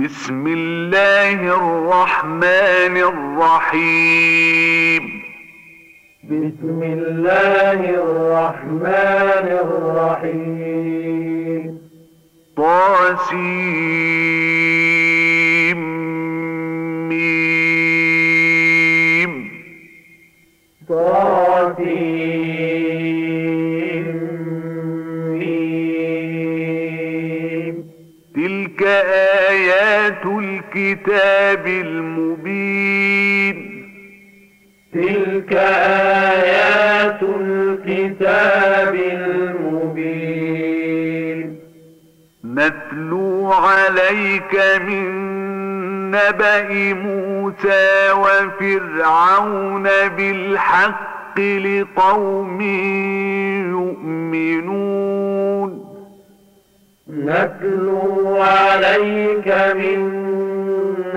بسم الله الرحمن الرحيم. بسم الله الرحمن الرحيم. طاسيم الكتاب المبين. تلك آيات الكتاب المبين. نتلو عليك من نبأ موسى وفرعون بالحق لقوم يؤمنون. نتلو عليك من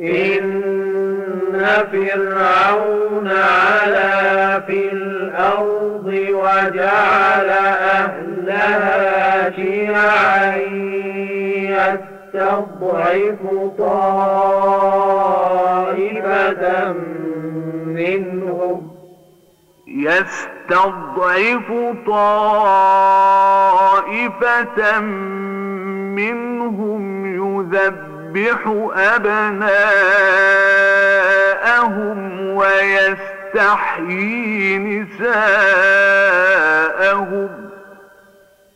إن فرعون علا في الأرض وجعل أهلها شيعا يستضعف طائفة منهم. يستضعف طائفة منهم يذبح أبناءهم ويستحيي نساءهم.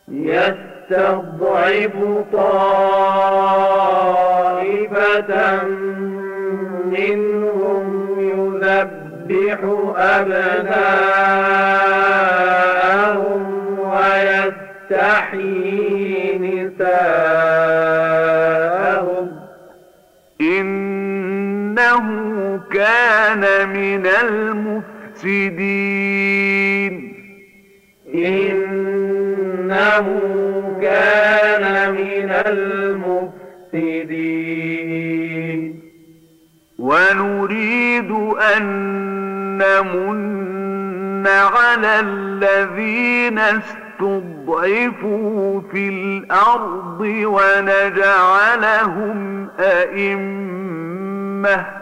يستضعف طائفة منهم يذبح أبناءهم ويستحيي نساءهم. إنه كان من المفسدين. إنه كان من المفسدين. ونريد أن نمن على الذين استضعفوا في الأرض ونجعلهم أئمة.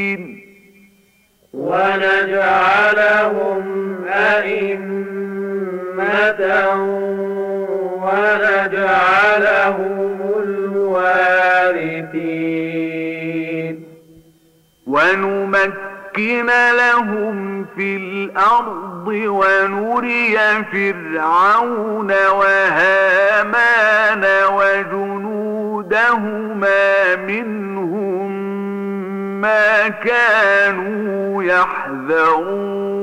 ونجعلهم أئمة ونجعلهم الوارثين. ونمكن لهم في الأرض ونري فرعون وهامان وجنودهما منهم ما كانوا يحذرون.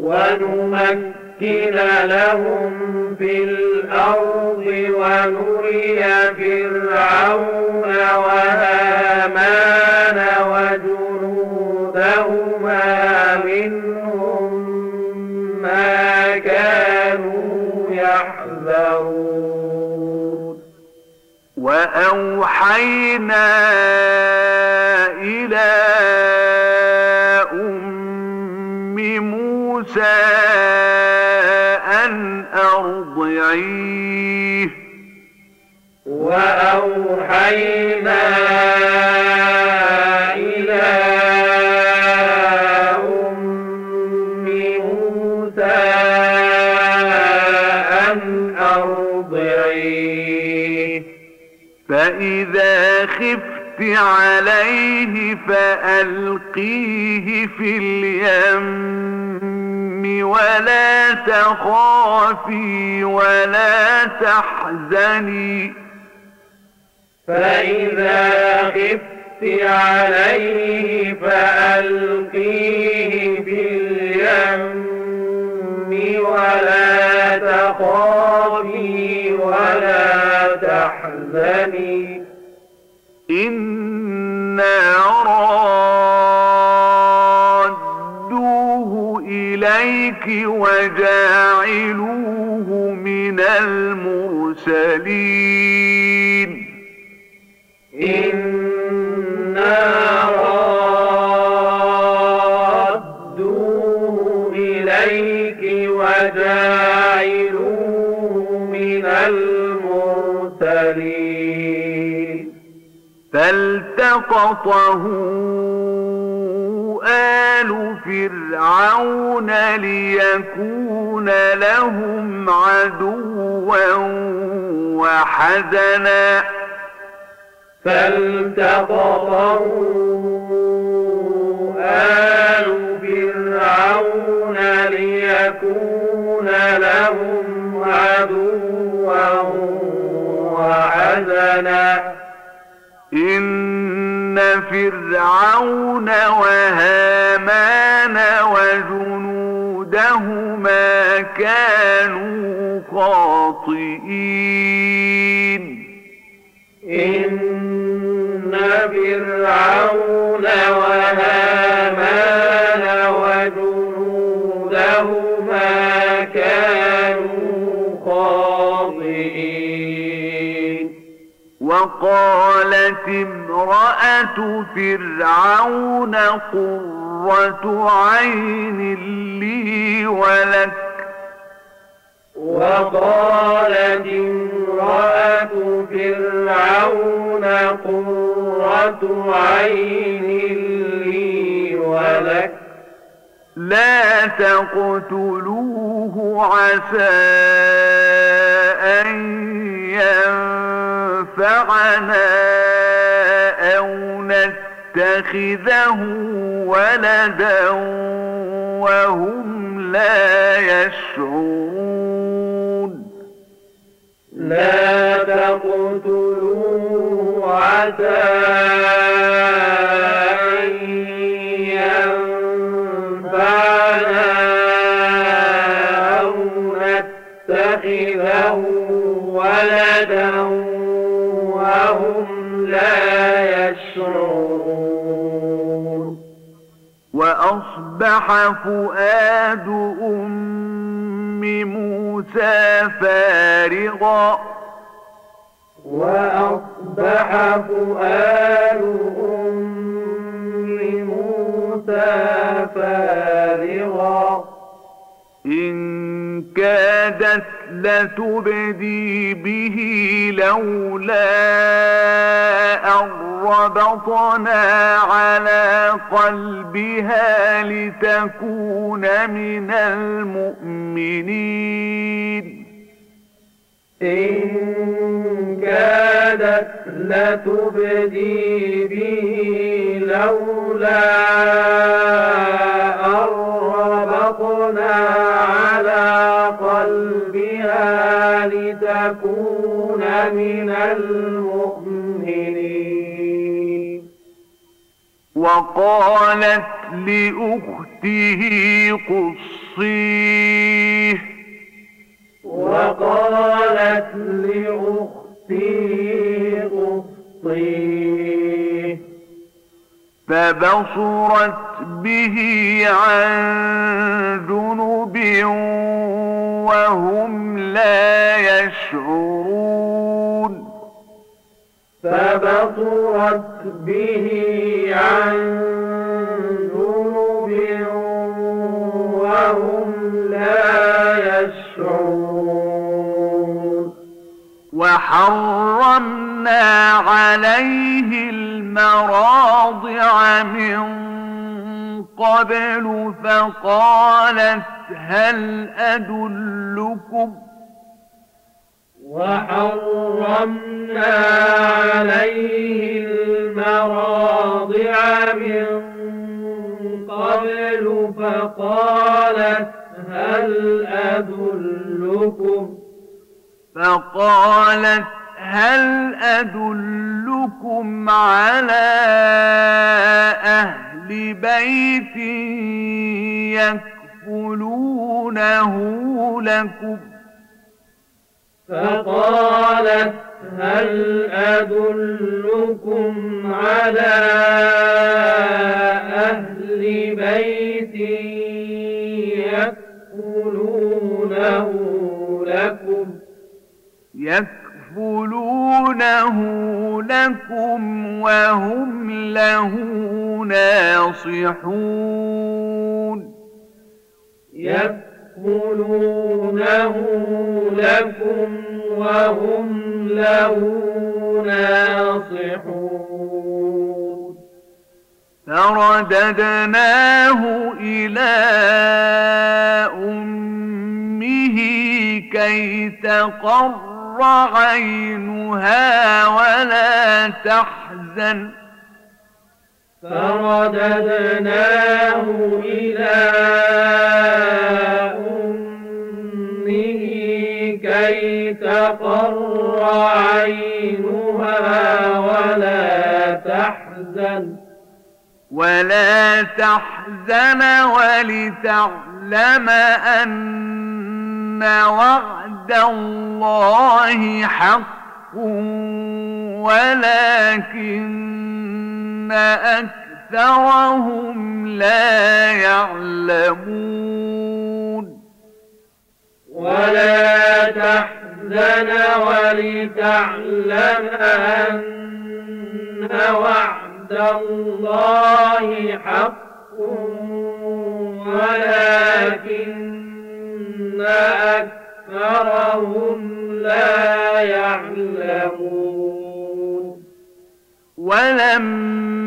ونمكن لهم في الأرض ونري فرعون وهامان وجنودهما منهم ما كانوا يحذرون. وأوحينا إلى أم موسى أن أرضعيه. وأوحينا فإذا خفت عليه فألقيه في اليم ولا تخافي ولا تحزني. فإذا خفت عليه فألقيه في اليم ولا تخافي ولا تحزني. إنا رادوه إليك وجاعلوه من المرسلين. إنا فالتقطه آل فرعون ليكون لهم عدوا وحزنا. فالتقطه إن فرعون وهامان وجنودهما كانوا خاطئين. إن فرعون وقالت امرأة فرعون قرة عين لي ولك. وقالت امرأة فرعون قرة عين لي ولك. لا تقتلوه عسى أن ينفعنا أو نتخذه ولدا وهم لا يشعرون. لا تقتلوه عسى ولدا لا يشعرون وأصبح فؤاد أم موسى فارغا. وأصبح فؤاد أم موسى فارغا. إن كادت لتبدي به لولا أن ربطنا على قلبها لتكون من المؤمنين. إن كادت لتبدي به لولا أن ربطنا على لتكون من المؤمنين. وقالت لأخته قصيه. وقالت لأخته قصيه. فبصرت به عن جنب وهم لا يشعرون. فبصرت به عن جنب وهم لا يشعرون. وحرمنا عليه المراضع من قبل فقالت هل أدلكم؟ وحرمنا عليه المراضع من قبل فقالت هل أدلكم؟ فقالت هل أدلكم على أهل بيت يكفلونه لكم؟ فقالت هل أدلكم على أهل بيت يكفلونه لكم؟ يكفلونه لكم وهم له ناصحون. يكفلونه لكم وهم له ناصحون. فرددناه إلى أمه كي تقر عينها ولا تحزن فرددناه إلى أمه كي تقر عينها ولا تحزن ولا تحزن ولتعلم أن وعد الله حق ولكن أكثرهم لا يعلمون ولا تحزن ولتعلم أن وعد الله حق ولكن أكثرهم لا يعلمون ولما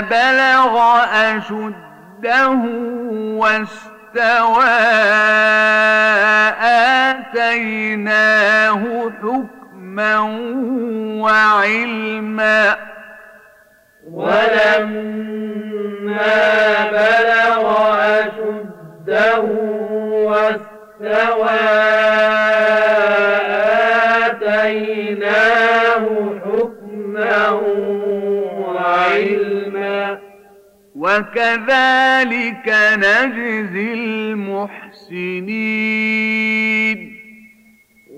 بلغ أشده واستوى آتيناه حكما وعلما ولما بلغ واستوى آتيناه حكما وعلما. وكذلك نجزي المحسنين.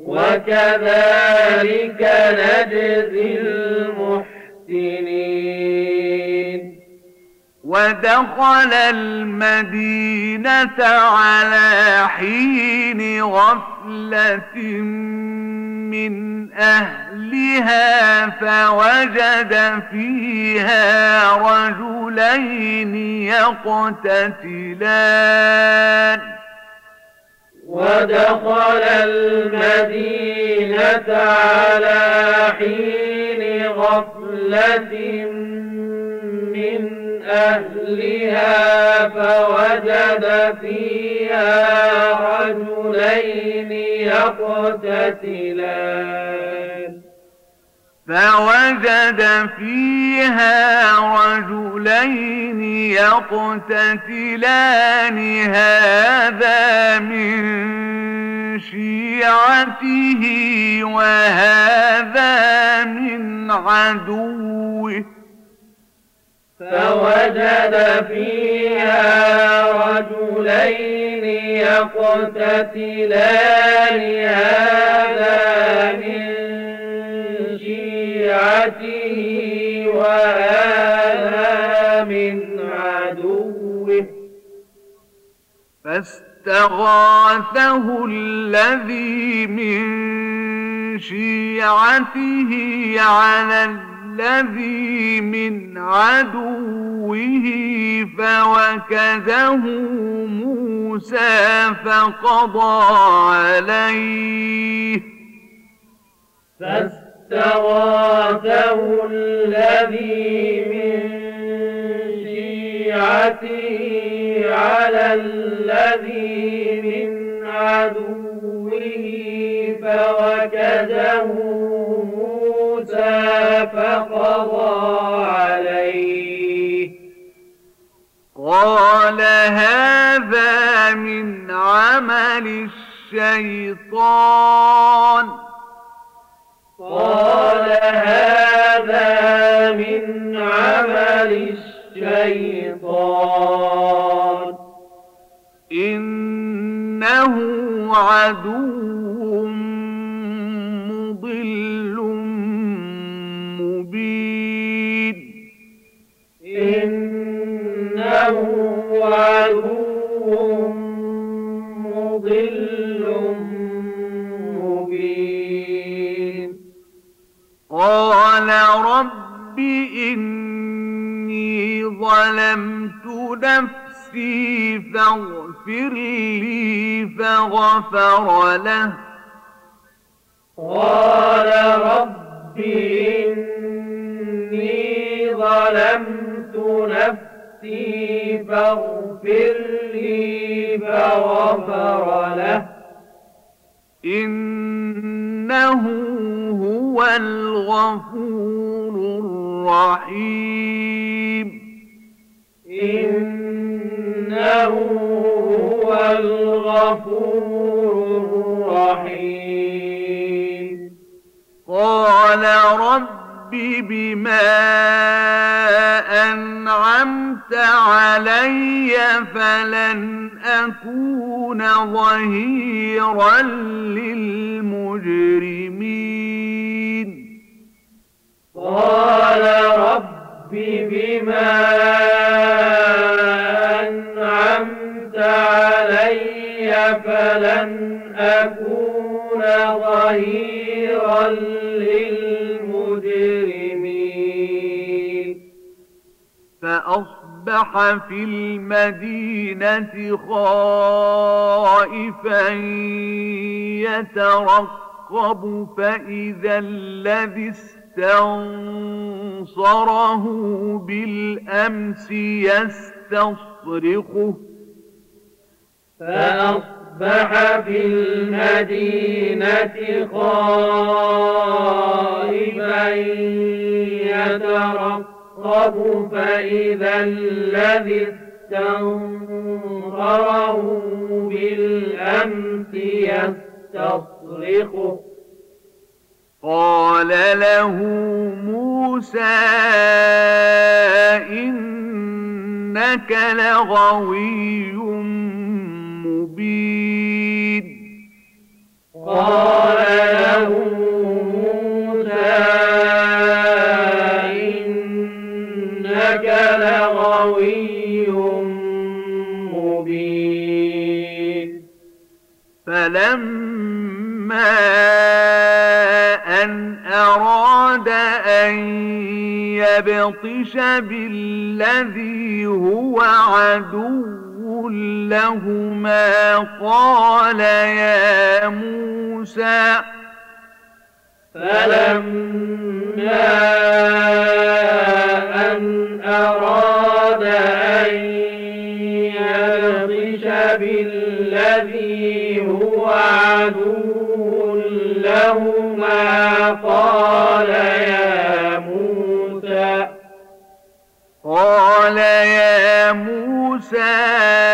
وكذلك نجزي المحسنين. ودخل المدينة على حين غفلة من أهلها فوجد فيها رجلين يقتتلان. ودخل المدينة على حين غفلة من أهلها فوجد فيها رجلين يقتتلان. فوجد فيها رجلين يقتتلان. هذا من شيعته وهذا من عدوه. فوجد فيها رجلين يقتتلان هذا من شيعته وهذا من عدوه. فاستغاثه الذي من شيعته على من عدوه فوكزه موسى فقضى عليه. فاستغاثه الذي من شيعته على الذي من عدوه فوكزه موسى فقضى عليه. قال هذا من عمل الشيطان. قال هذا من عمل الشيطان. إنه عدو عدو مضل مبين. قال رب إني ظلمت نفسي فاغفر لي فغفر له. قال رب إني ظلمت نفسي فاغفر لي فغفر له. إنه هو الغفور الرحيم. إنه هو الغفور الرحيم. قال رب بما أنعمت علي فلن أكون ظهيرا للمجرمين. قال رب بما أنعمت علي فلن أكون ظهيرا للمجرمين. فأصبح في المدينة خائفا يترقب فإذا الذي استنصره بالأمس يستصرخه. فأصبح في المدينة خائفا يترقب فإذا الذي استنصره بالأمس يستصرخه قال له موسى إنك لغوي مبين. قال له موسى إنك لغوي مبين. فلما أن أراد أن يبطش بالذي هو عدو لهما قال يا موسى فلما أن أراد أن يبطش بالذي هو عدو لهما قال يا موسى قال يا موسى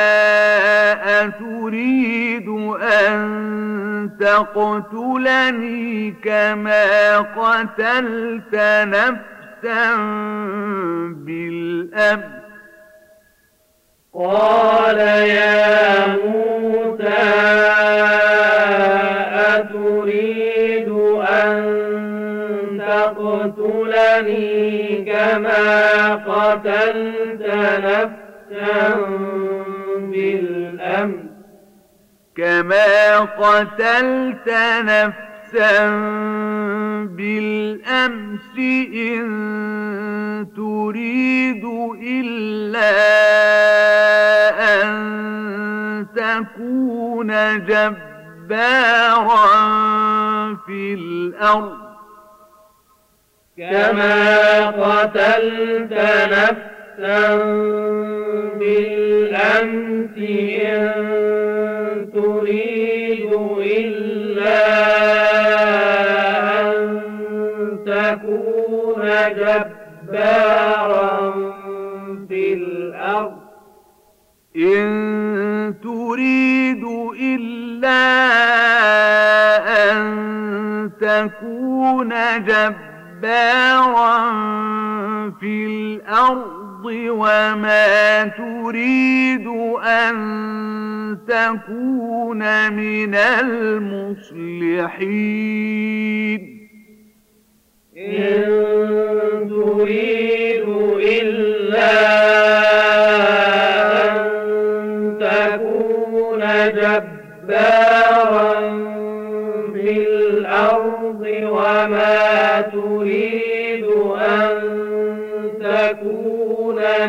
أتريد أن تقتلني كما قتلت نفسا بالأمس. قال يا موسى أتريد أن تقتلني كما قتلت نفسا بالأمس؟ كما قتلت نفسا بالأمس إن تريد إلا أن تكون جبارا في الأرض. كما قتلت نفسا بالأمس إن تريد إلا جبارا في الأرض إن تريد إلا أن تكون جبارا في الأرض وما تريد أن تكون من المصلحين. إن تريد إلا أن تكون جبارا في الأرض وما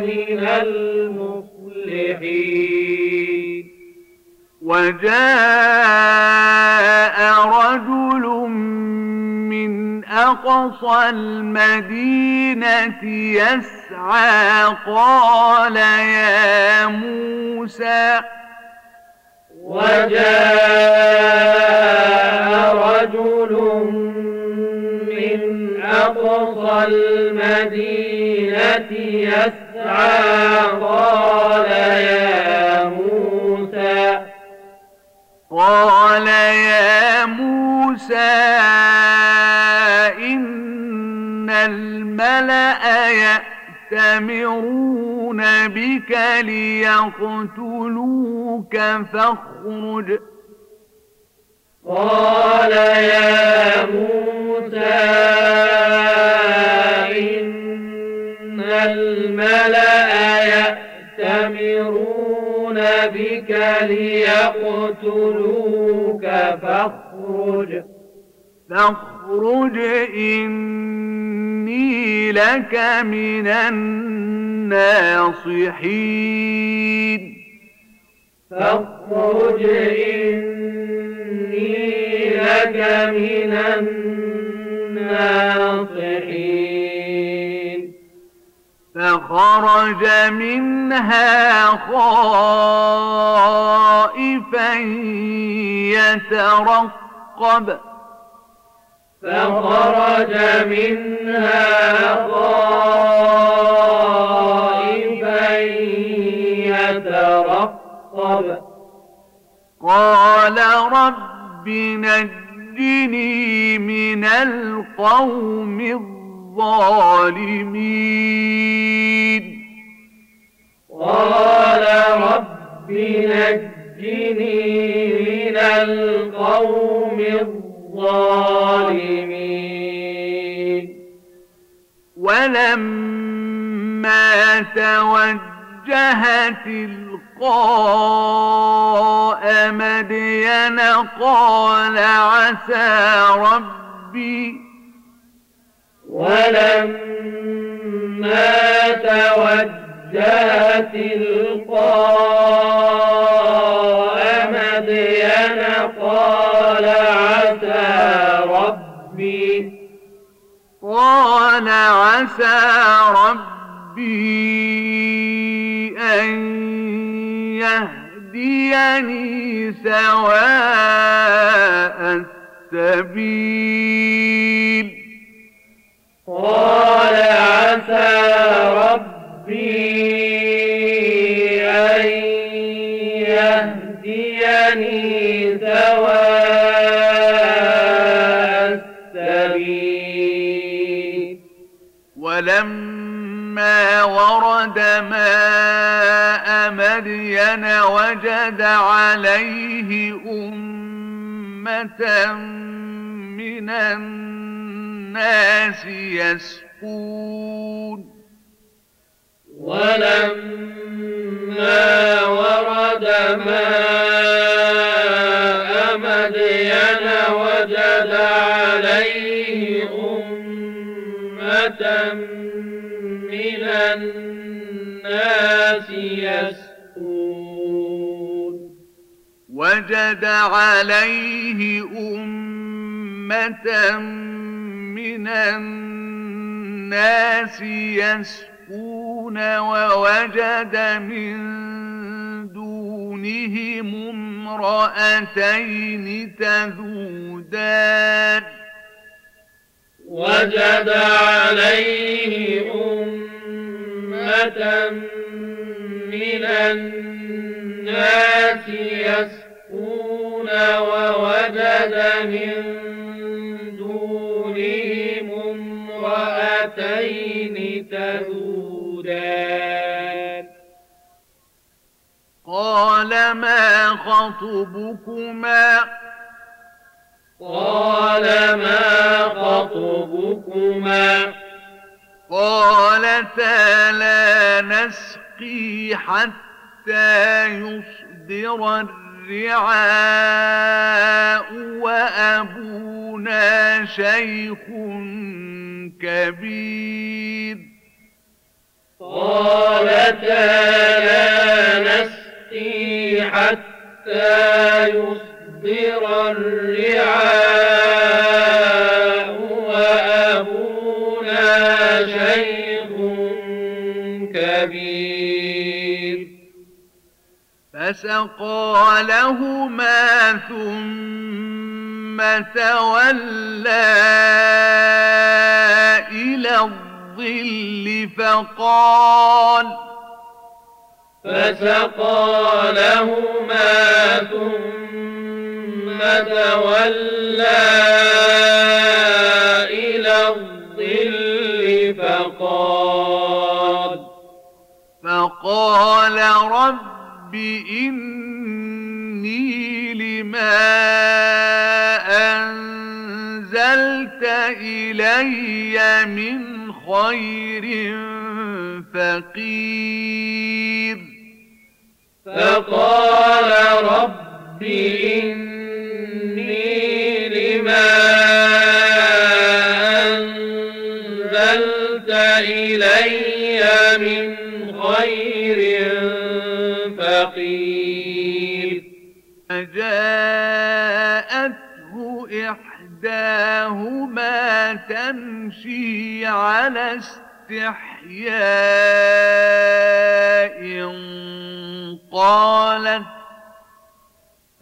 من المصلحين. وجاء رجل من أقصى المدينة يسعى قال يا موسى. وجاء رجل من أقصى المدينة يسعى قال يا موسى. قال يا موسى إن الملأ يأتمرون بك ليقتلوك فاخرج. قال يا موسى إن الملأ يأتمرون بك ليقتلوك فاخرج. فاخرج إني لك من الناصحين. فاخرج إني لك من الناصحين. فخرج منها خائفا يترقب. فخرج منها خائفا يترقب. قال رب نجني من القوم الظالمين. قال رب نجني من القوم الظالمين. ولما توجه تلقاء مدين قال عسى ربي ولما توجه تلقاء مدين قال عسى ربي. قال عسى ربي أن يهديني سواء السبيل. قال عسى ربي أن يهديني سواء السبيل. ولما ورد ماء مدين وجد عليه أمة من الناس يسقون. ولما ورد ماء مدين وجد عليه أمة من الناس يسقون. وجد عليه أمة من الناس يسقون ووجد من دونهم امرأتين تذودان. وجد عليه أمة من الناس يسكون ووجد من خطبكما. قال ما خطبكما؟ قالتا لا نسقي حتى يصدر الرعاء وأبونا شيخ كبير. قالتا لا نسقي حتى يصدر الرعاء وأبونا شيخ كبير فسقى لهما ثم تولى إلى الظل فقال فسقى لهما ثم تولى إلى الظل فقال فقال رب إني لما أنزلت إلي من خير فقير فقال رب إني لما أنزلت إلي من خير فقير. فجاءته إحداهما تمشي على استحياء قالت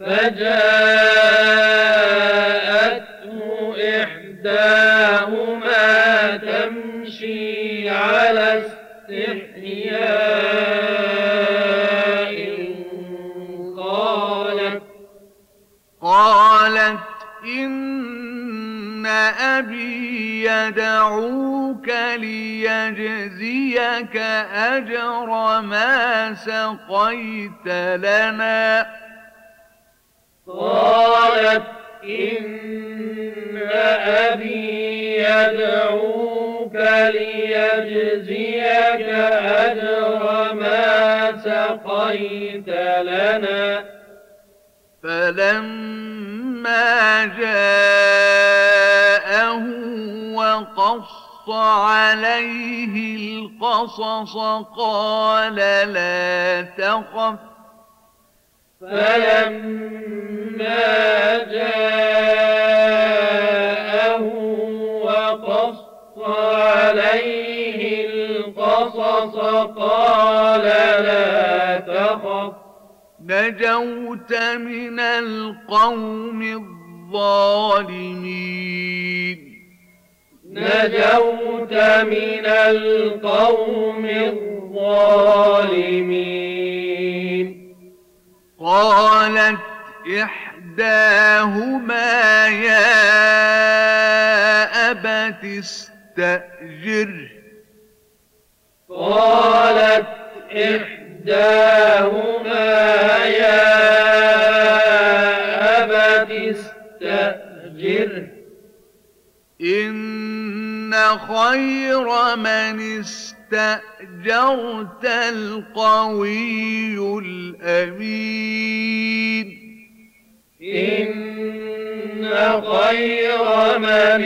فجاءته إحداهما تمشي على استحياء أبي يدعوك ليجزيك أجر ما سقيت لنا. قالت إن أبي يدعوك ليجزيك أجر ما سقيت لنا. فلما جاءه وقص عليه القصص قال لا تخف. فلما جاءه وقص عليه القصص قال لا تخف. نجوت من القوم الظالمين. نجوت من القوم الظالمين. قالت إحداهما يا أبت استأجره قالت إحداهما يا أبت استأجره إن خير من استأجرت القوي الأمين إن خير من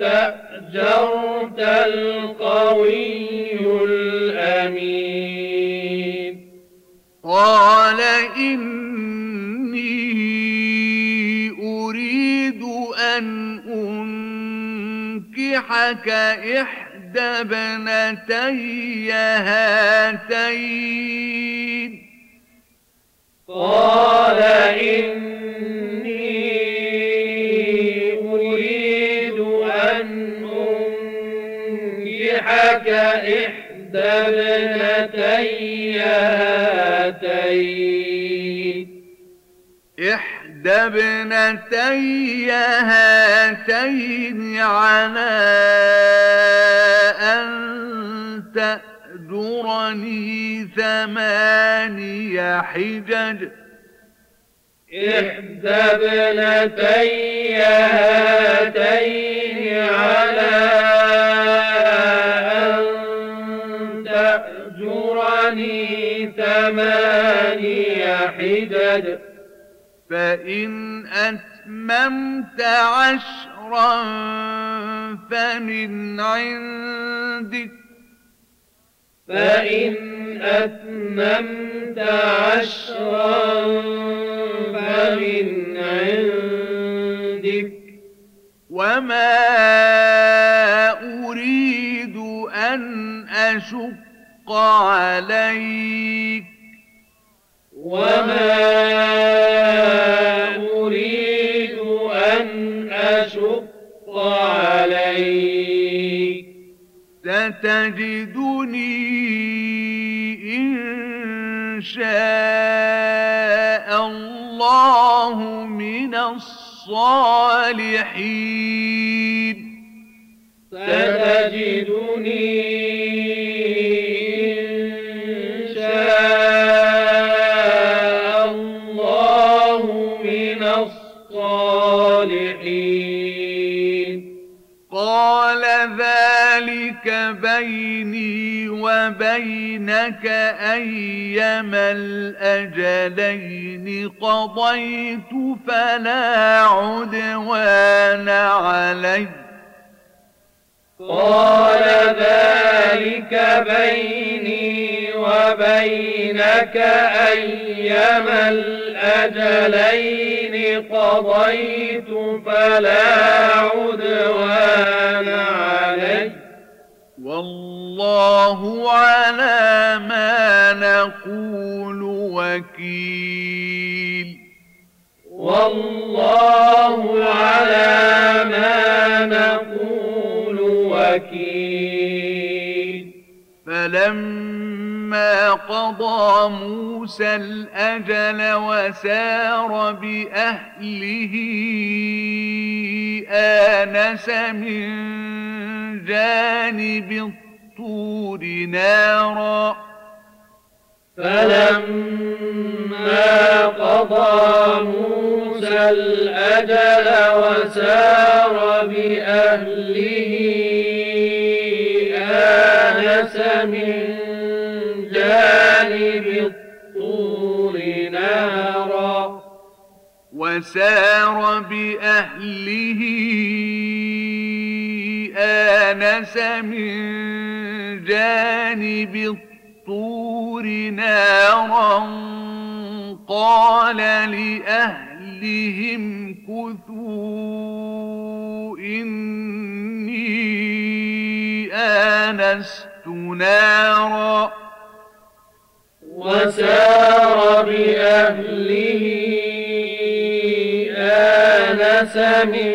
استأجرت القوي الأمين قال إني أريد أن أنكحك إحدى ابنتي هاتين. قال إني أريد أن تنكحك إحدى ابنتي هاتين. إحدى ابنتي هاتين على أن تأجرني ثماني حجج. إحدى ابنتي هاتين على أن تأجرني ثماني حجج. فإن أتممت عشرا فمن عندك. فإن أتممت عشرا فمن عندك. وما أريد أن أشق عليك. وما أريد أن أشق عليك ستجدني إن شاء الله من الصالحين ستجدني بيني وبينك أيما الأجلين قضيت فلا عدوان علي. قال ذلك بيني وبينك أيما الأجلين قضيت فلا عدوان علي. والله على ما نقول وكيل. والله على ما نقول وكيل. فلما قضى موسى الأجل وسار بأهله آنس من جانب الطور نارا. فلما قضى موسى الأجل وسار بأهله آنس من جانب الطور نارا. وسار بأهله آنس من جانب الطور نارا قال لأهلهم كثوا إني آنست نارا وسار بأهله آنس من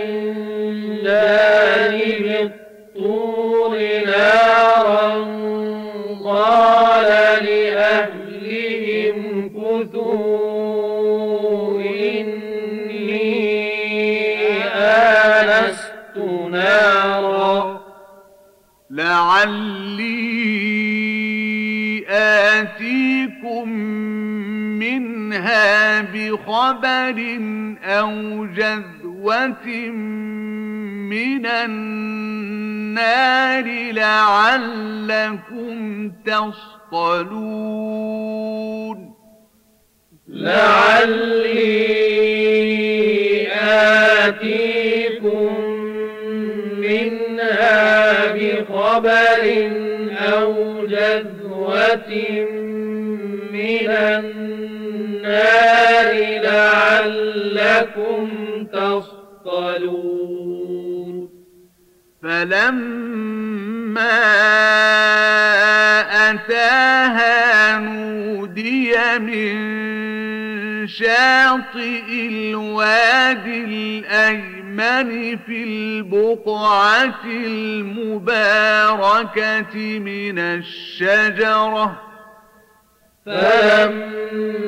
جانب الطور نارا قال لأهلهم كثوا إني آنست نارا لعلي آتيكم منها بخبر أو جذوة من النار لعلكم تصطلون لعلي آتيكم منها بخبر أو جذوة من النار لعلكم تصطلون فلما أتاها نودي من شاطئ الوادي الأيمن في البقعة المباركة من الشجرة. فلما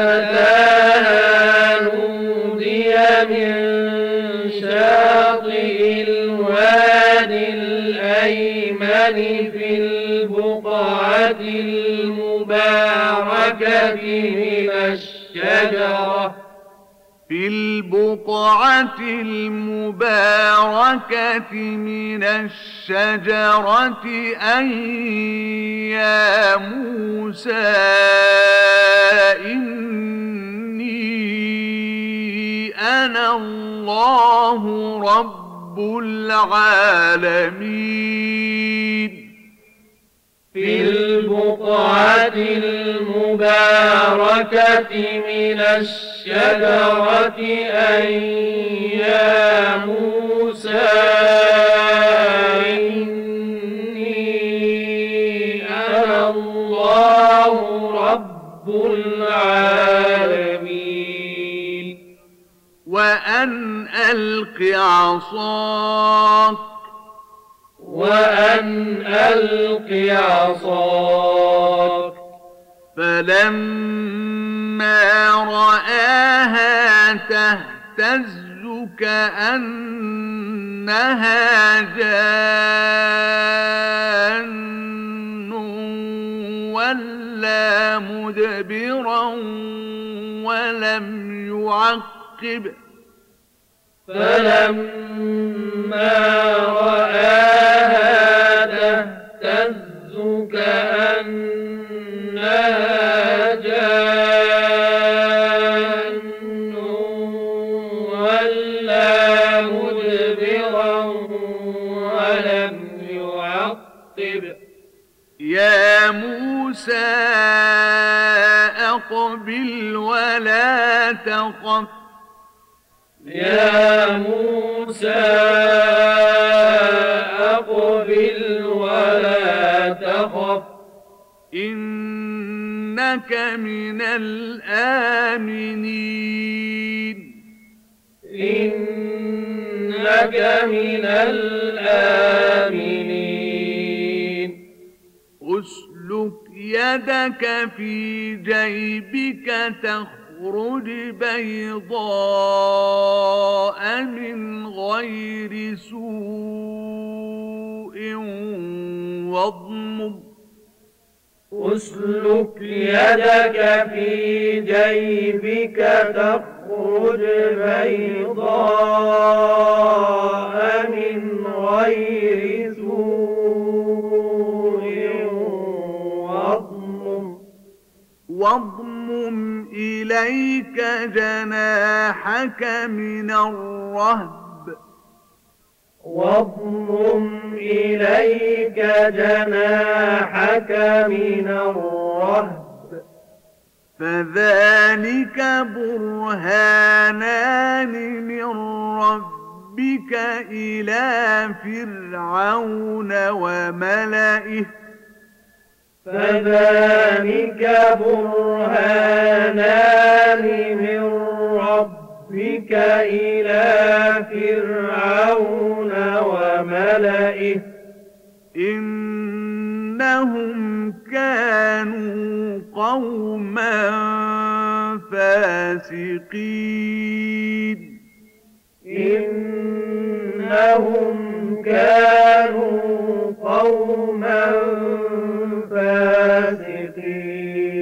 أتاها نودي من شاطئ الوادي الأيمن في البقعة المباركة من الشجرة. في البقعة المباركة من الشجرة أن يا موسى إني أنا الله رب العالمين. في البقعة المباركة من الشجرة أن يا موسى إني أنا الله رب العالمين. وأن ألق عصاك. وأن ألق عصاك. فلما رآها تهتز كأنها جان ولا مدبرا ولم يعقب. فلما رآها تهتز كأنها جان ولا مدبرا ولم يعقب. يا موسى أقبل ولا تخف. يا موسى أقبل ولا تخف. إنك من الآمنين. إنك من الآمنين. أسلك يدك في جيبك تخرج بيضاء من غير سوء واضمم أسلك يدك في جيبك تخرج بيضاء من غير سوء واضمم إليك جناحك من الرهب. واضمم إليك جناحك من الرهب. فذلك برهانان من ربك إلى فرعون وملئه. فذلك برهانان من ربك إلى فرعون وملئه. إنهم كانوا قوما فاسقين. إنهم كانوا قوما فاسقين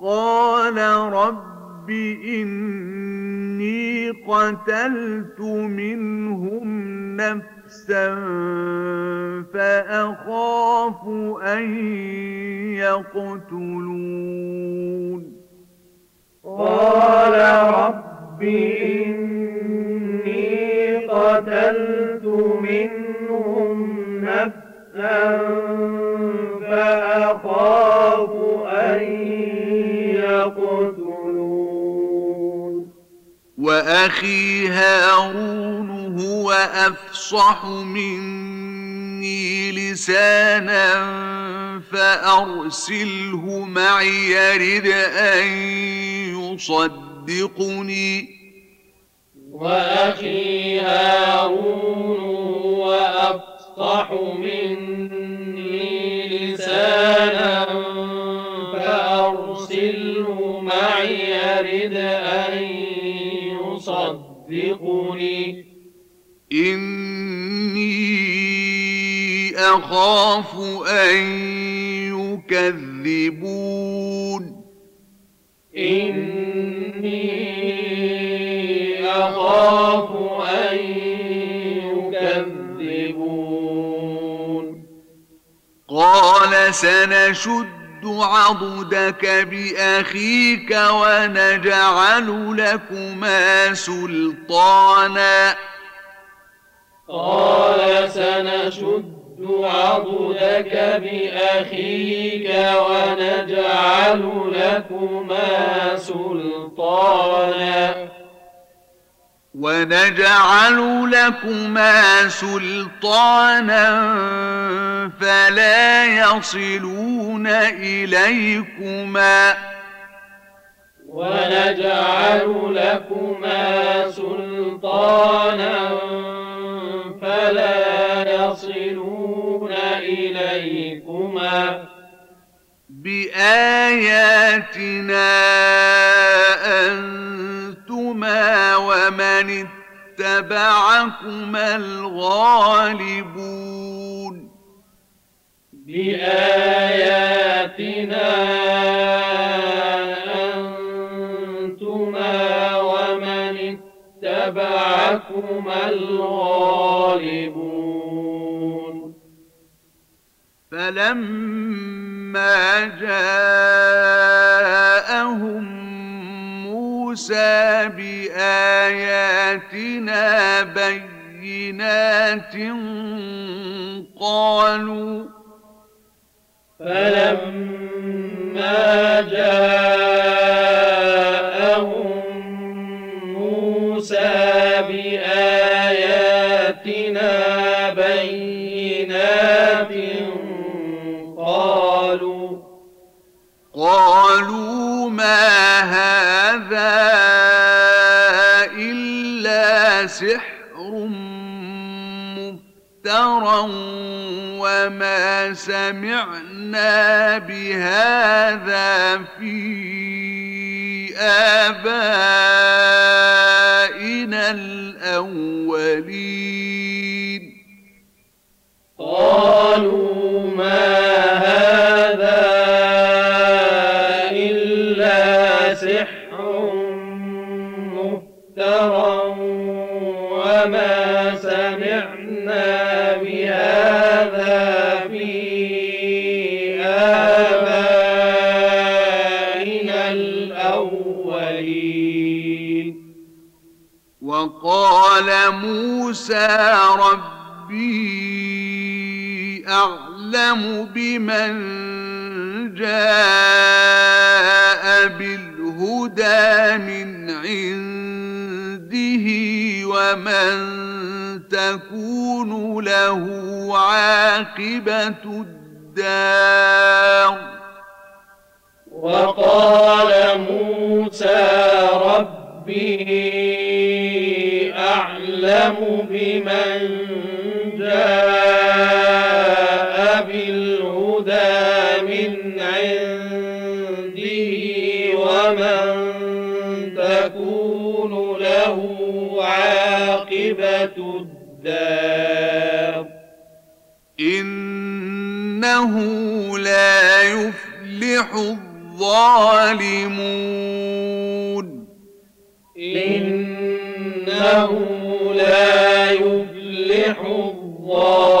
قال رب إني قتلت منهم نفسا فأخاف أن يقتلون. قال رب إني قتلت منهم فأخاف أن يقتلون وأخي هارون هو أفصح مني لسانا فأرسله معي يرد أن يصدقني. وأخي هارون هو أفصح مني لسانا فأرسله معي يرد أن يصدقني. إني أخاف أن يكذبون. إني أخاف قال سنشد عضدك بأخيك ونجعل لكما سلطانا. قال سنشد عضدك بأخيك ونجعل لكما سلطانا. ونجعل لكما سلطانا فلا يصلون إليكما. ونجعل لكما سلطانا فلا يصلون إليكما. بآياتنا أنتما ومن اتبعكما الغالبون بآياتنا أنتما ومن اتبعكما الغالبون فلما جاءهم موسى بآياتنا بينات قالوا فلما جاءهم موسى مفترى وما سمعنا بهذا في آبائنا الأولين قالوا ما هذا إلا سحر مفترى وما وقال موسى ربي أعلم بمن جاء بالهدى من عنده ومن تكون له عاقبة الدار وقال موسى ربي أعلم بمن جاء بالهدى من عنده ومن تكون له عاقبة الدار. إنه لا يفلح الظالمون. إنه لا يفلح الظالمون.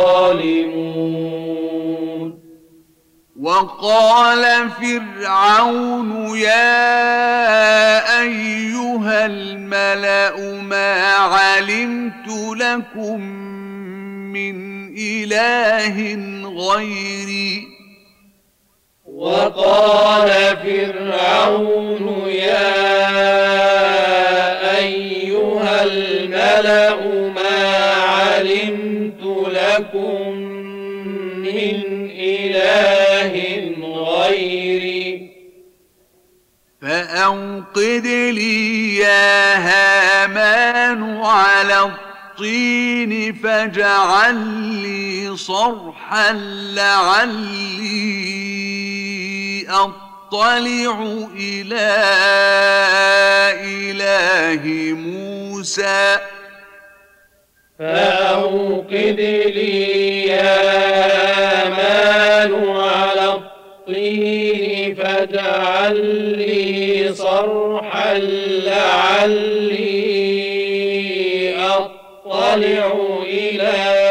وقال فرعون يا أيها الملأ ما علمت لكم من إله غيري. وقال فرعون يا أيها الملأ ما علمت لكم من إله غيري. فأوقد لي يا هامان على الطين فاجعل لي صرحا لعلي أطلع. إلى إله موسى. فأوقد لي يا مان على الطين فاجعل لي صرحا لعلي أطلع إلى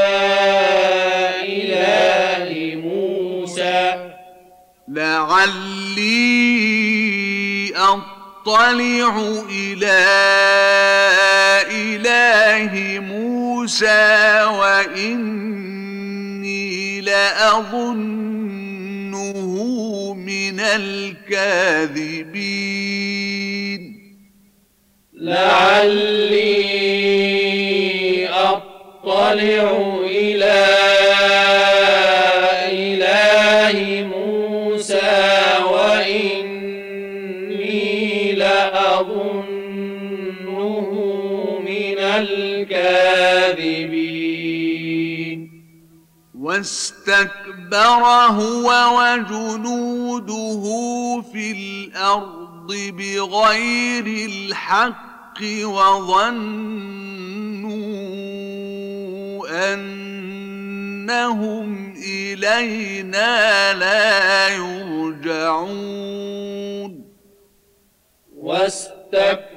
لعلي أطلع إلى إله موسى وإني لأظنه من الكاذبين لعلي أطلع إلى واستكبر هو وجنوده في الأرض بغير الحق وظنوا أنهم إلينا لا يرجعون. واستكبر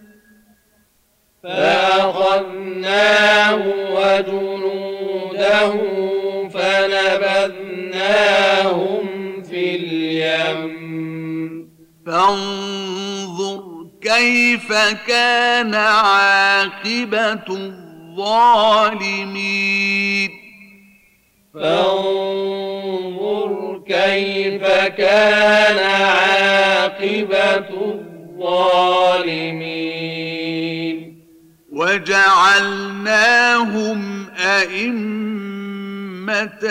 فأخذناه وجنوده فنبذناهم في اليم. فانظر كيف كان عاقبة الظالمين. فانظر كيف كان عاقبة الظالمين. وجعلناهم أئمة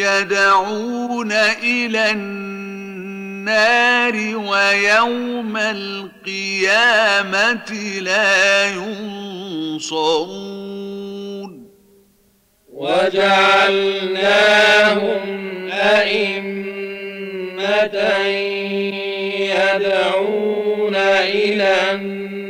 يدعون إلى النار ويوم القيامة لا ينصرون. وجعلناهم أئمة يدعون إلى النار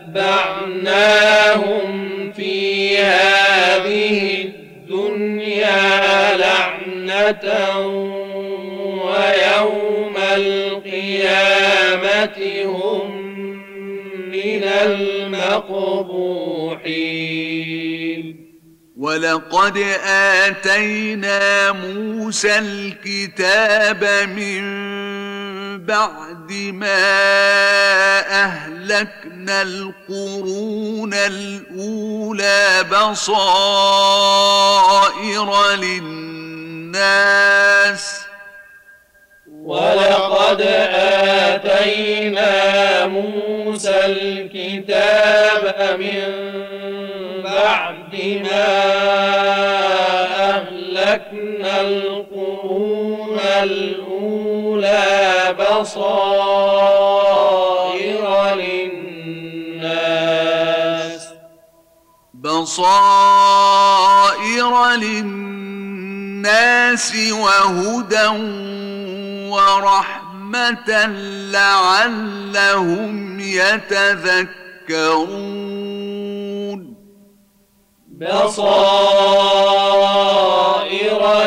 في هذه الدنيا لعنة ويوم القيامة هم من المقبوحين ولقد آتينا موسى الكتاب من بعد ما أهلكنا القرون الأولى بصائر للناس ولقد آتينا موسى الكتاب من بعد ما أهلكنا القرون الأولى بصائر للناس. بصائر للناس وهدى ورحمة رحمة لعلهم يتذكرون. بصائر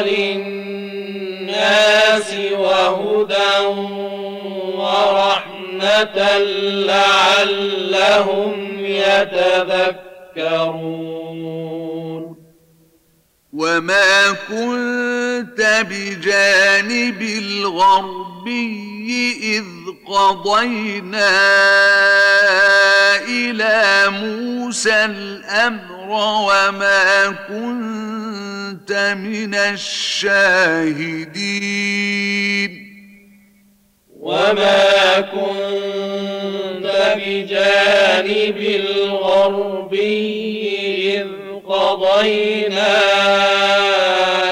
للناس وهدى ورحمة لعلهم يتذكرون. وما كنت بجانب الغربي إذ قضينا إلى موسى الأمر وما كنت من الشاهدين وما كنت بجانب الغربي إذ قضينا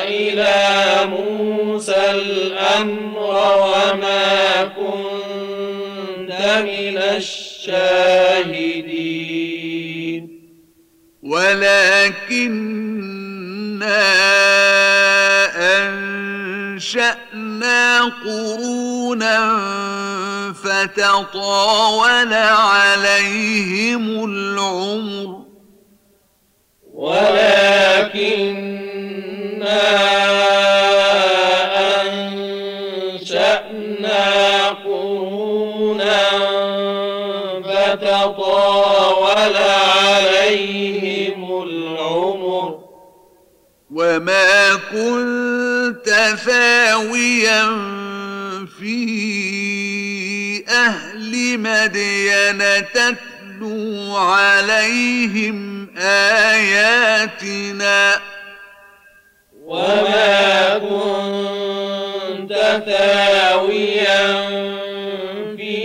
إلى موسى الأمر وما كنت من الشاهدين. ولكننا أنشأنا قرونا فتطاول عليهم العمر. ولكننا أنشأنا قرونا فتطاول عليهم العمر. وما كنت ثاويا في أهل مدين تتلو عليهم آياتنا. وما كنت ثاويا في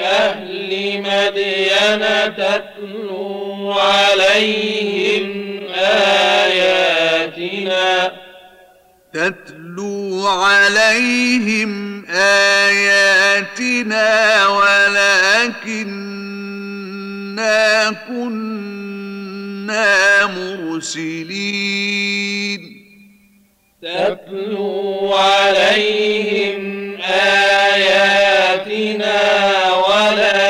أهل مدين تتلو عليهم آياتنا. تتلو عليهم آياتنا ولكننا كنا مرسلين. تتلو عليهم آياتنا ولكننا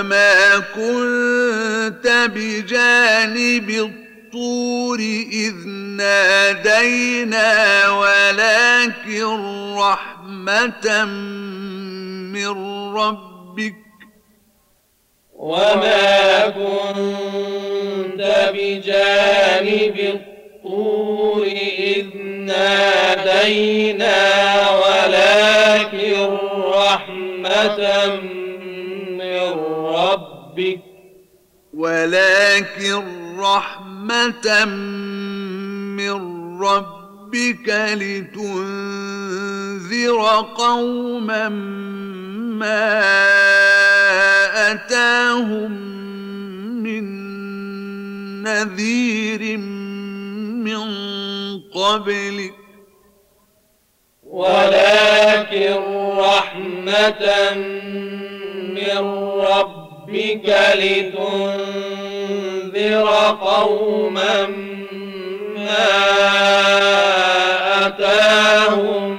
وما كنت بجانب الطور إذ نادينا ولكن رحمة من ربك وما كنت بجانب الطور إذ نادينا ولكن رحمة من ربك ولكن رحمة من ربك لتنذر قوما ما أتاهم من نذير من قبلك. ولكن رحمة من ربك لتنذر قوما ما أتاهم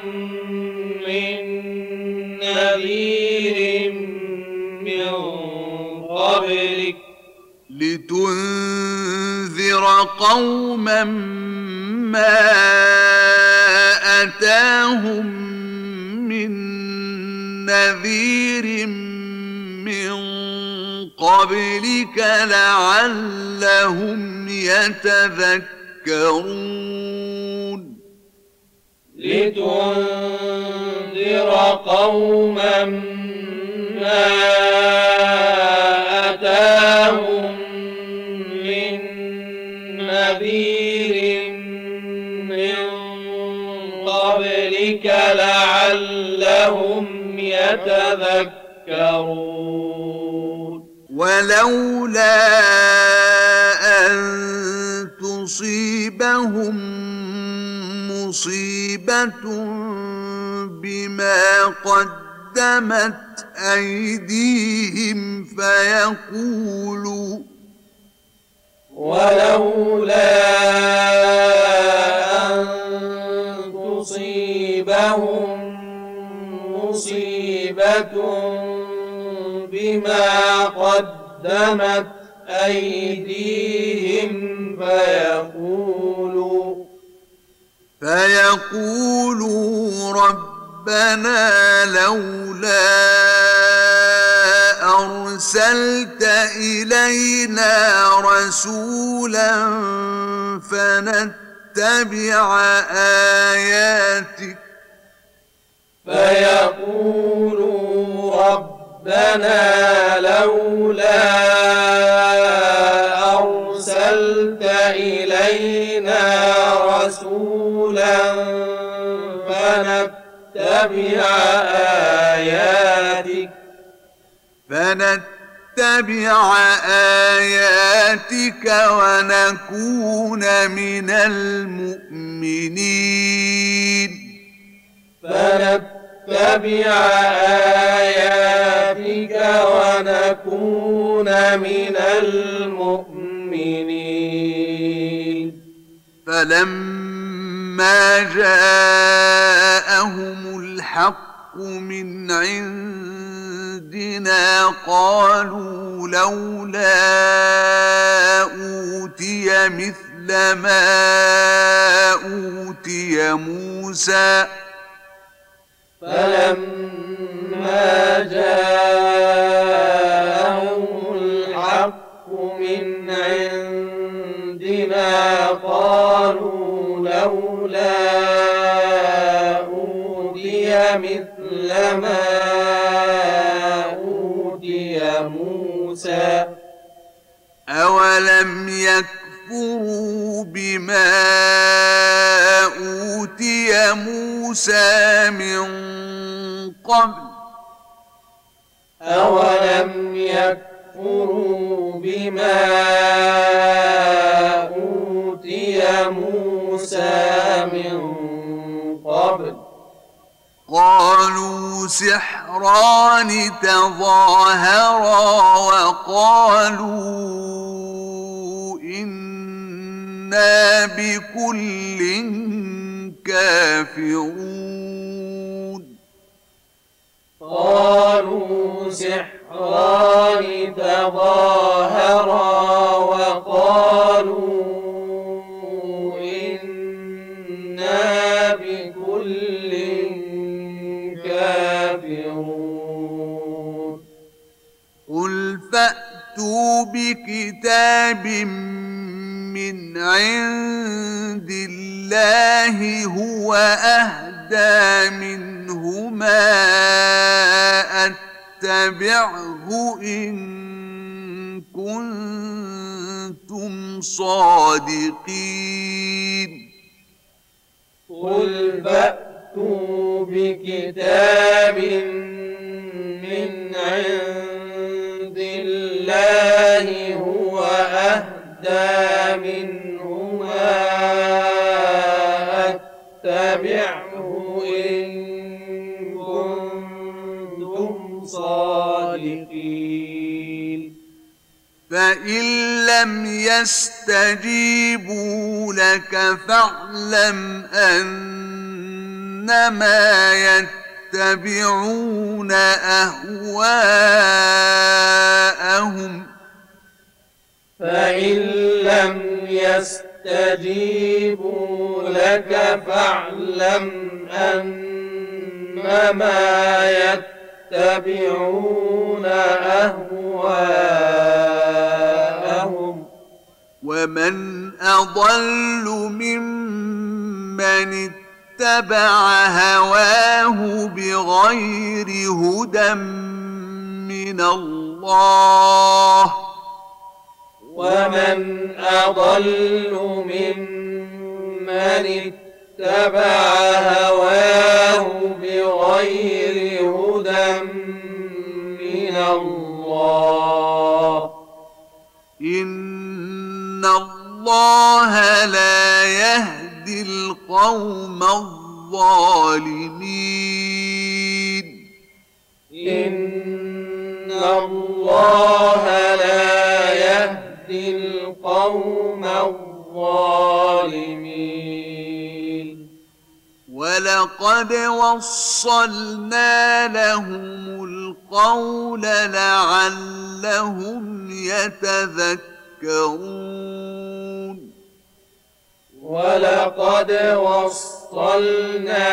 من نذير من قبلك. لتنذر قوما ما أتاهم من نذير من قبلك لعلهم يتذكرون. لتنذر قوما ما أتاهم من نذير من قبلك لعلهم يتذكرون. ولولا أن تصيبهم مصيبة بما قدمت أيديهم فيقولوا ولولا أن تصيبهم مصيبة بما قدمت أيديهم فيقولوا فيقولوا ربنا لولا أرسلت إلينا رسولا فنتبع آياتك. فيقولوا ربنا لولا أرسلت إلينا رسولا فنتبع آياتك فنتبع آياتك ونكون من المؤمنين. فنتبع آياتك ونكون من المؤمنين. فلما جاءهم الحق من عندنا قالوا لولا أوتي مثل ما أوتي موسى فلما جاءهم الحق من عندنا قالوا لولا أوتي مثل ما أوتي موسى. أولم يكفروا بما أوتي موسى من قبل. أولم يكفروا بما أوتي موسى من قبل؟ قالوا سحران تظاهرا وقالوا إنا بكل كافرون قالوا سحران تظاهرا وقالوا إنا بكل كافرون قل فأتوا بكتاب من عند الله هو أهدى منهما أتبعه إن كنتم صادقين. قل فأتوا بكتاب من عند الله هو أهدى منهما أتبعه إن كنتم صادقين. فإن لم يستجيبوا لك فاعلم أنما يتبعون أهواءهم. فإن لم يستجيبوا لك فاعلم أنما يتبعون أهواءهم. ومن أضل ممن اتبع هواه بغير هدى من الله ومن أضل ممن اتبع هواه بغير هدى من الله. إن الله لا يهدي القوم الظالمين. إن الله لا يهدي القوم الظالمين. ولقد وصلنا لهم القول لعلهم يتذكرون. ولقد وصلنا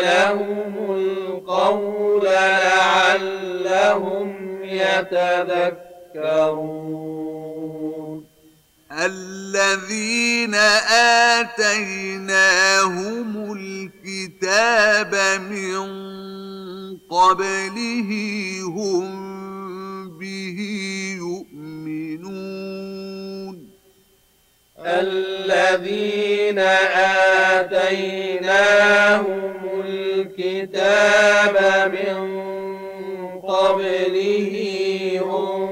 لهم القول لعلهم يتذكرون. الذين آتيناهم الكتاب من قبله هم به يؤمنون. الذين آتيناهم الكتاب من قبله هم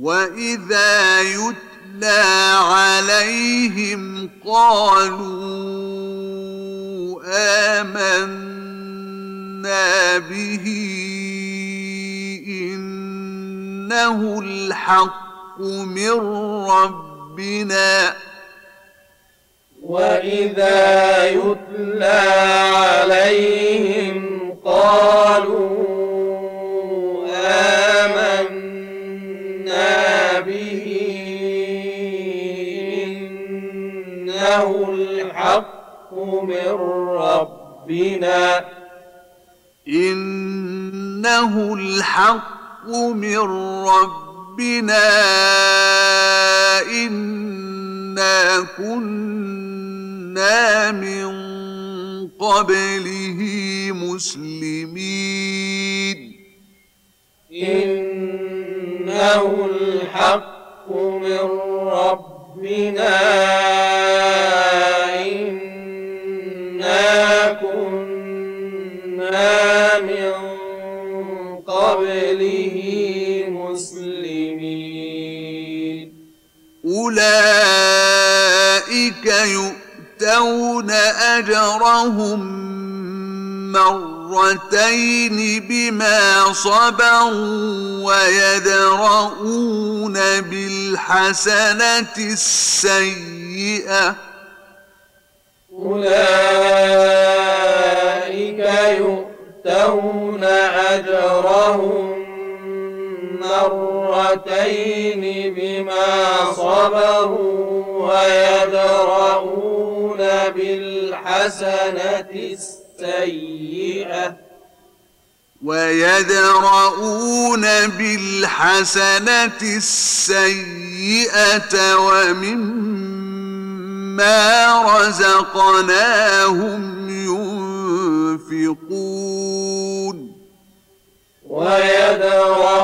وإذا يتلى عليهم قالوا آمنا به إنه الحق من ربنا وإذا يتلى عليهم قالوا آمنا إنه الحق من ربنا. إنه الحق من ربنا. إنا كنا من قبله مسلمين. إنه الحق من ربنا. إنا كنا من قبله مسلمين. أولئك يؤتون أجرهم مرتين بما صبروا ويدرؤون بالحسنة السيئة. أولئك يؤتون أجرهم مرتين بما صبروا ويدرؤون بالحسنة السيئة. ويدرؤون بالحسنة السيئة ومما رزقناهم ينفقون. ويدرؤون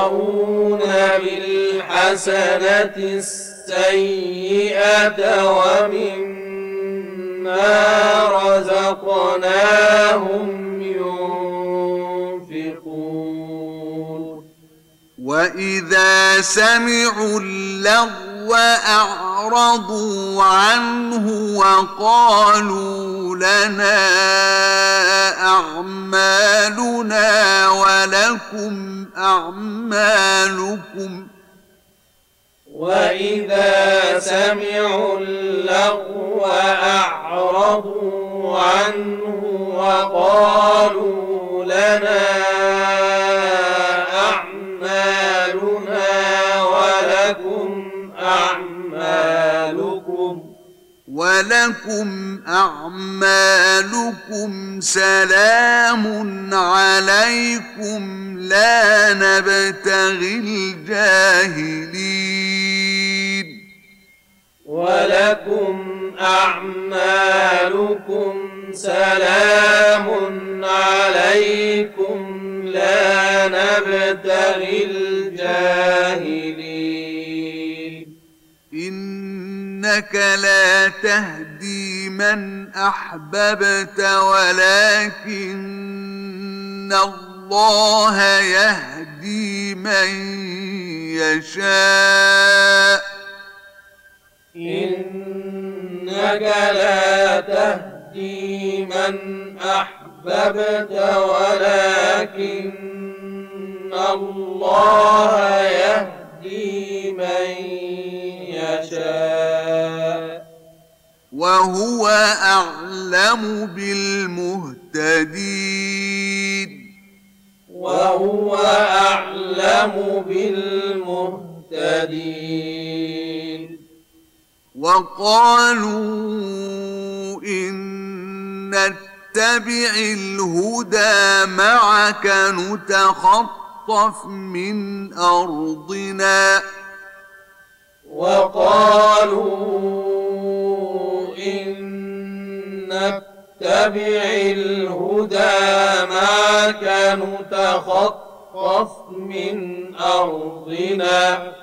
بالحسنة السيئة ومما رزقناهم ينفقون. وإذا سمعوا اللغو أعرضوا عنه وقالوا لنا أعمالنا ولكم أعمالكم وإذا سمعوا اللغو أعرضوا عنه وقالوا لنا أعمالنا ولكم أعمالكم سلام عليكم لا نبتغي الجاهلين. ولكم أعمالكم سلام عليكم لا نبتغي الجاهلين. إنك لا تهدي من أحببت ولكن الله يهدي من يشاء. إنك لا تهدي من أحببت ولكن الله يهدي يشاء. وهو أعلم بالمهتدين. وهو أعلم بالمهتدين. وقالوا إن نتبع الهدى معك نتخطف من أرضنا. وقالوا إن نتبع الهدى معك نتخطف من أرضنا.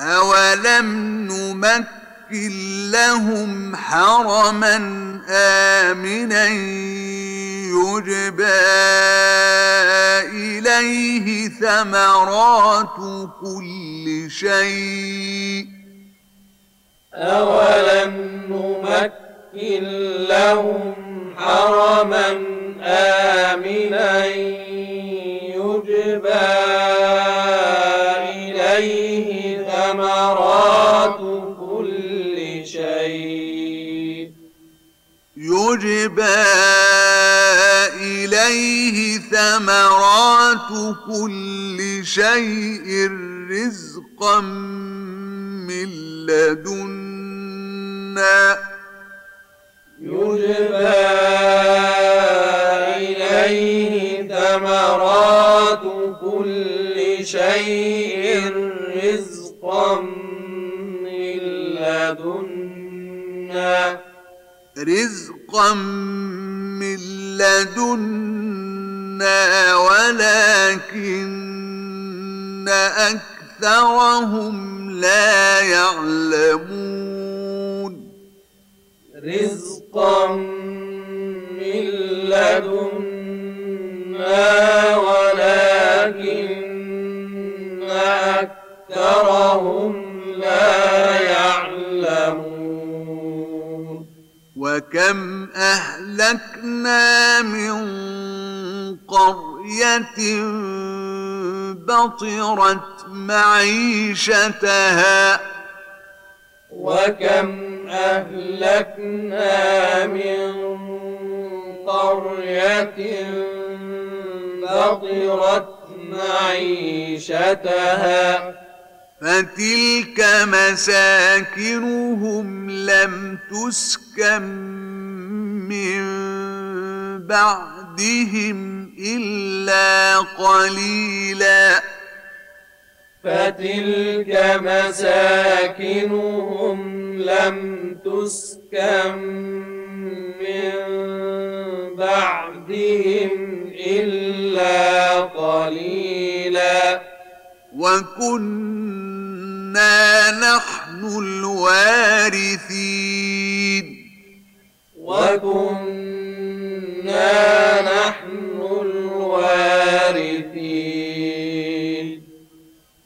أولم نمكن لهم حرما آمنا يجبى إليه ثمرات كل شيء. أولم نمكن لهم حرما آمنا يجبى يجبى إليه ثمرات كل شيء رزقا من لدنا يجبى إليه ثمرات كل شيء رزقا من لدنا رزقا من لدنا ولكن أكثرهم لا يعلمون رزقا من لدنا ولكن أكثرهم لا يعلمون وكم أهلكنا من قرية بطرت معيشتها وكم أهلكنا من قرية بطرت معيشتها فتلك مساكنهم لم تسكن من بعدهم إلا قليلا. فتلك مساكنهم لم تسكن من بعدهم إلا قليلا. وكنا نحن الوارثين وكنا نحن الوارثين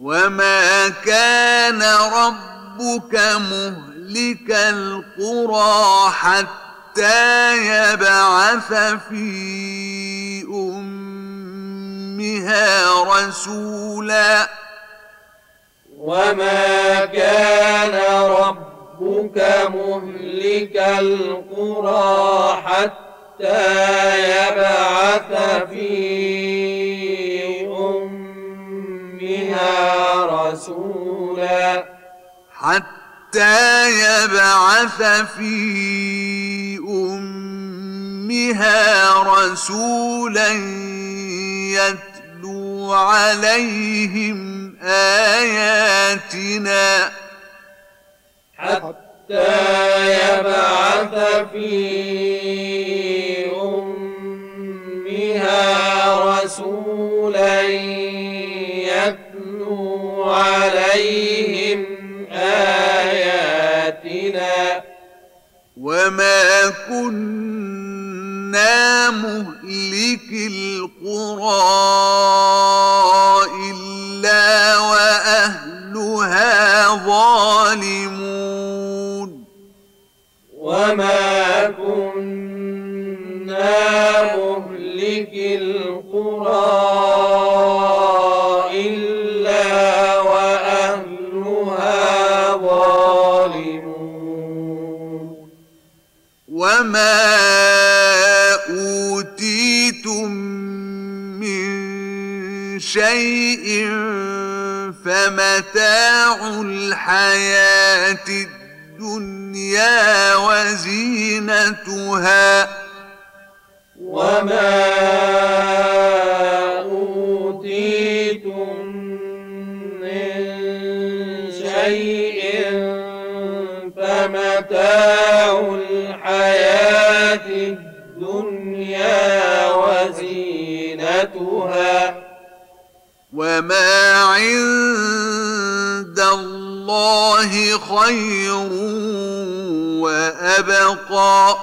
وما كان ربك مهلك القرى حتى يبعث في أمها رسولا. وما كان ربك مهلك القرى حتى يبعث في أمها رسولا. حتى يبعث في أمها رسولا يتلو عليهم آياتنا. حتى يبعث في أمها رسولا يتلو عليهم آياتنا. وما كنا مهلك القرى. شيء فمتاع الحياة الدنيا وزينتها. وما وما عند الله خير وأبقى.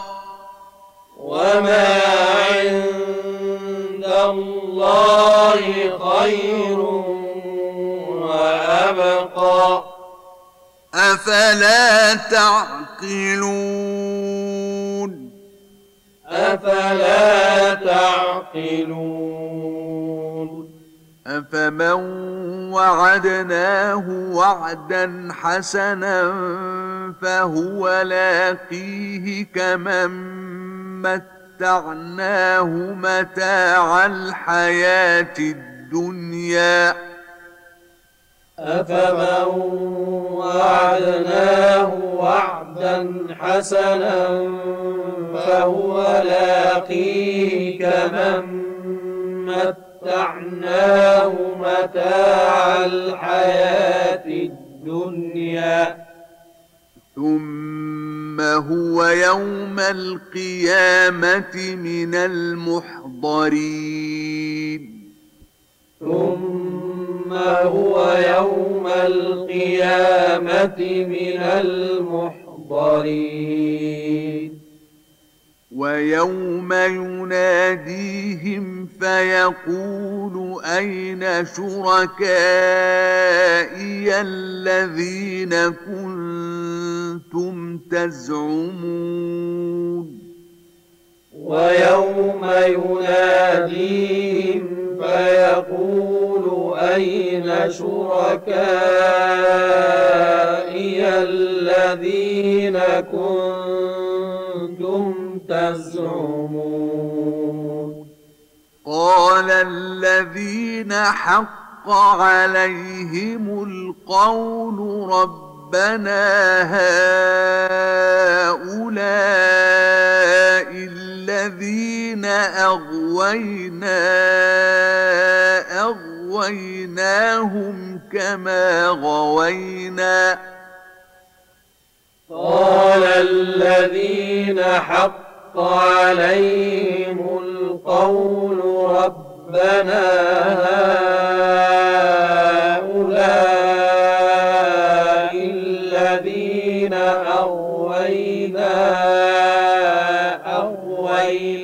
وما عند الله خير وأبقى. أفلا تعقلون؟ أفلا تعقلون؟ أفمن وعدناه وعدا حسنا فهو لاقيه كمن متعناه متاع الحياة الدنيا. أفمن وعدناه وعدا حسنا فهو لاقيه كمن متعناه متاع الحياة الدنيا. ثم هو يوم القيامة من المحضرين. ثم هو يوم القيامة من المحضرين. ويوم يناديهم فيقول أين شركائي الذين كنتم تزعمون؟ ويوم يناديهم فيقول أين شركائي الذين كنتم تزعمون. قال الذين حق عليهم القول ربنا هؤلاء الذين أغوينا أغويناهم كما غوينا. قال الذين حق عليهم القول ربنا هؤلاء الذين أغوينا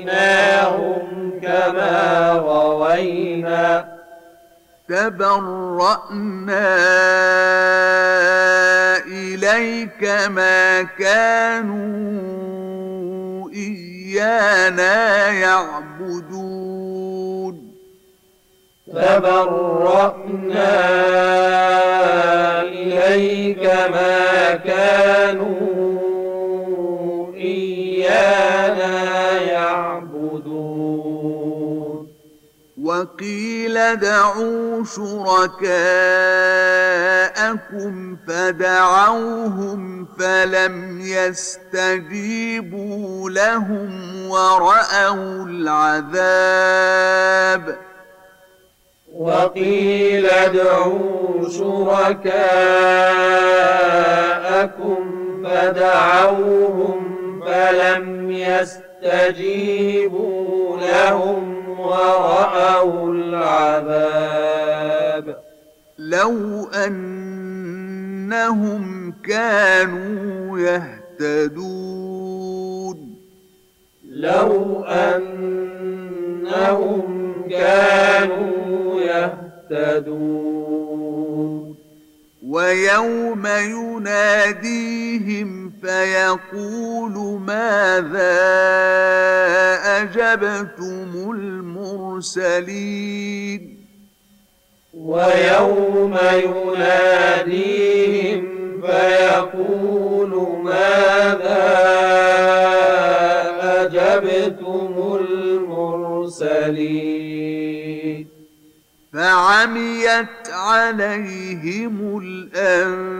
أغويناهم كما غوينا تبرأنا إليك ما كانوا إيانا يعبدون. تبرأنا إليك ما كانوا إيانا يعبدون. وقيل دعوا شركاءكم فدعوهم فلم يستجيبوا لهم ورأوا العذاب. وقيل ادعوا شركاءكم فدعوهم فلم يستجيبوا لهم ورأوا العذاب. لو أنهم كانوا يهتدون. لو أنهم كانوا يهتدون. ويوم يناديهم فيقول ماذا أجبتم المرسلين؟ ويوم يناديهم فيقول ماذا أجبتم المرسلين؟ فعميت عليهم الأنباء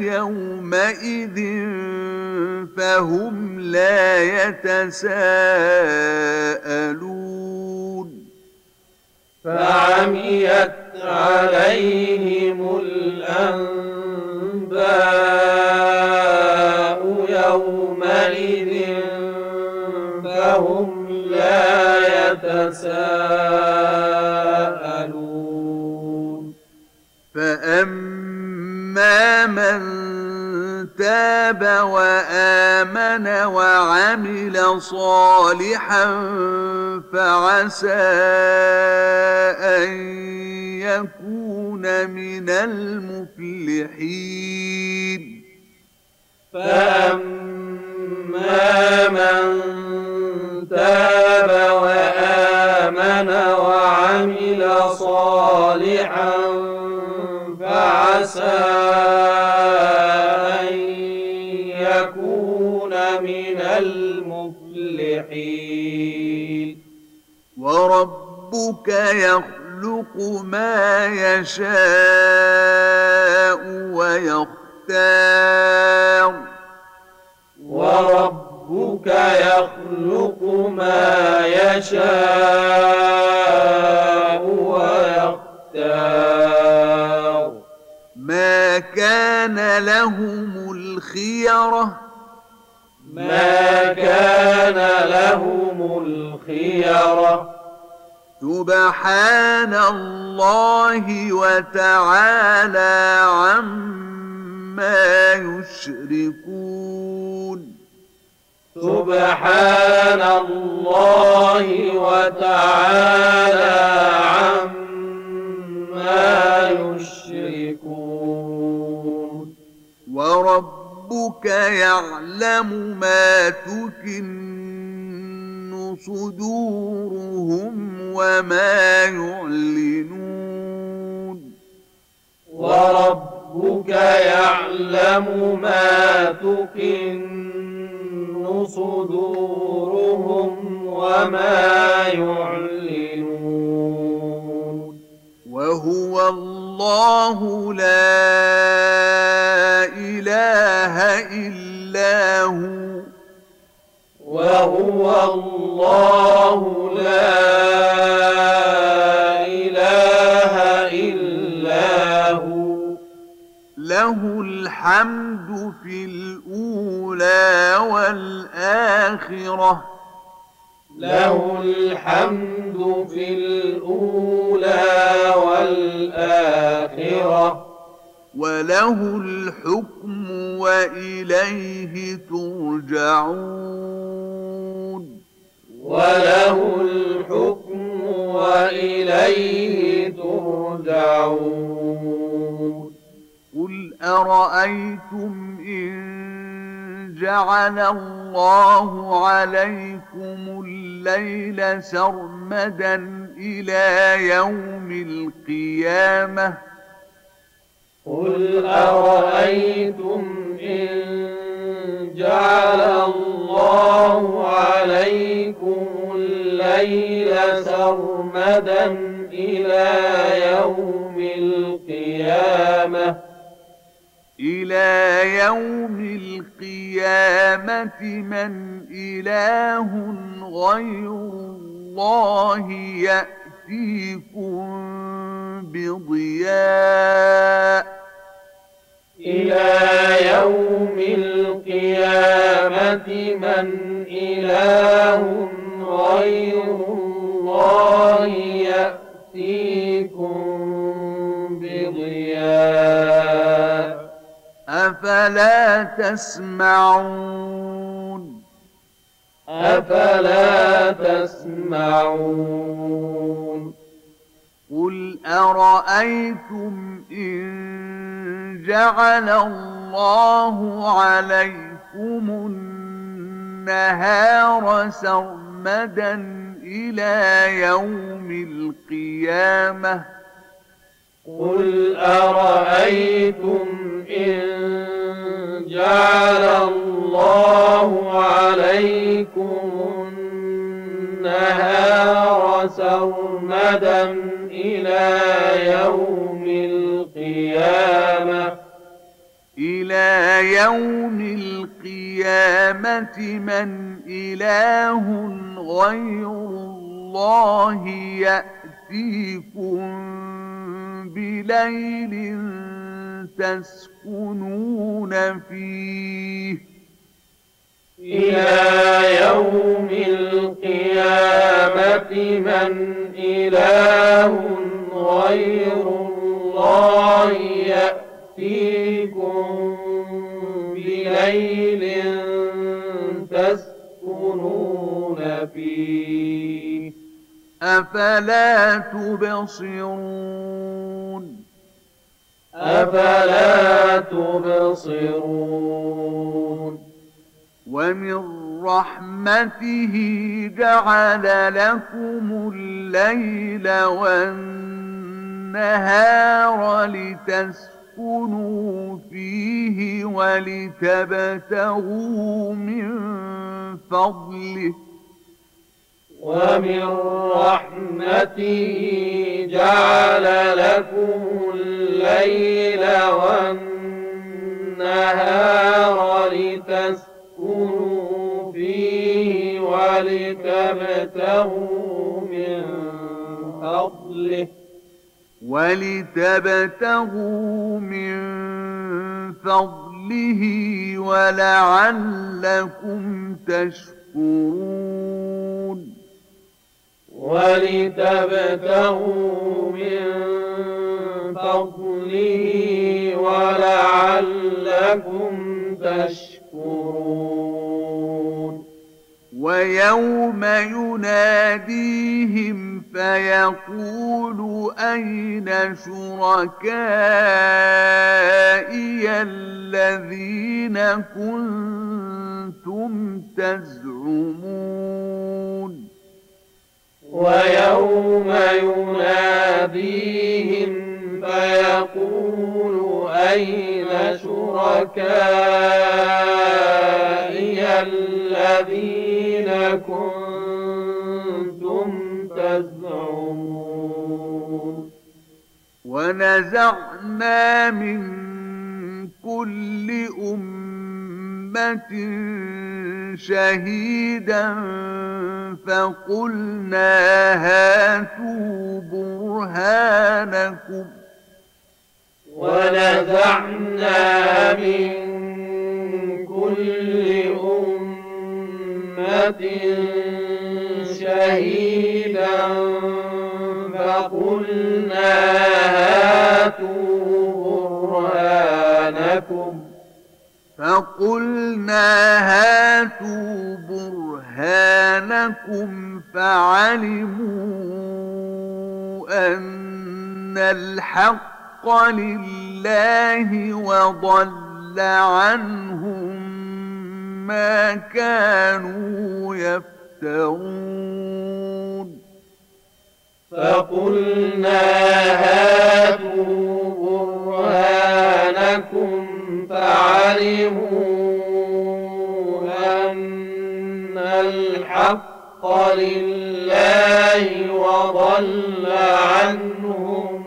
يومئذ فهم لا يتساءلون. فعميت عليهم الأنباء يومئذ فهم لا يتساءلون فأما من تاب وآمن وعمل صالحا فعسى أن يكون من المفلحين. فأما فعسى أن يكون من المفلحين. وربك يخلق ما يشاء ويختار. وربك يخلق ما يشاء ويختار. كان لهم الخيرة. ما كان لهم الخيرة. سبحان الله وتعالى عما يشركون. سبحان الله وتعالى عما يشركون. وربك يعلم ما تكن صدورهم وما يعلنون وربك يعلم ما تكن صدورهم وما يعلنون وهو الله لا إله إلا هو. وهو الله لا إله إلا هو. له الحمد في الأولى والآخرة. له الحمد في الأولى والآخرة. وله الحكم وإليه ترجعون. وله الحكم وإليه ترجعون. قل أرأيتم إن جعل الله عليكم الليل سرمدا إلى يوم القيامة قل أرأيتم إن جعل الله عليكم الليل سرمدا إلى يوم القيامة إلى يوم القيامة من إله غير الله يأتيكم بضياء. إلى يوم القيامة من إله غير الله يأتيكم بضياء. أفلا تسمعون؟ أفلا تسمعون؟ قل أرأيتم إن جعل الله عليكم النهار سرمدا إلى يوم القيامة قل أرأيتم إن جعل الله عليكم النهار سرمدا إلى يوم القيامة. إلى يوم القيامة من إله غير الله يأتيكم بليل تسكنون فيه. إلى يوم القيامة من إله غير الله يأتيكم بليل تسكنون فيه. أفلا تبصرون؟ أفلا تبصرون؟ ومن رحمته جعل لكم الليل والنهار لتسكنوا فيه ولتبتغوا من فضله ومن رحمته جعل لكم الليل والنهار لتسكنوا فيه ولتبتغوا من فضله ولتبتغوا من فضله ولعلكم تشكرون ولتبتغوا ويوم يناديهم فيقول أين شركائي الذين كنتم تزعمون؟ ويوم يناديهم فيقول أين شركائي الذين كنتم تزعمون؟ ونزعنا من كل أمة شهيدا فقلنا هاتوا برهانكم. ونزعنا من كل أمة شهيدا فقلنا هاتوا برهانكم فقلنا هاتوا برهانكم فعلموا أن الحق لله وضل عنهم ما كانوا يفترون. فقلنا هاتوا برهانكم فعلموا أن الحق لله وضل عنهم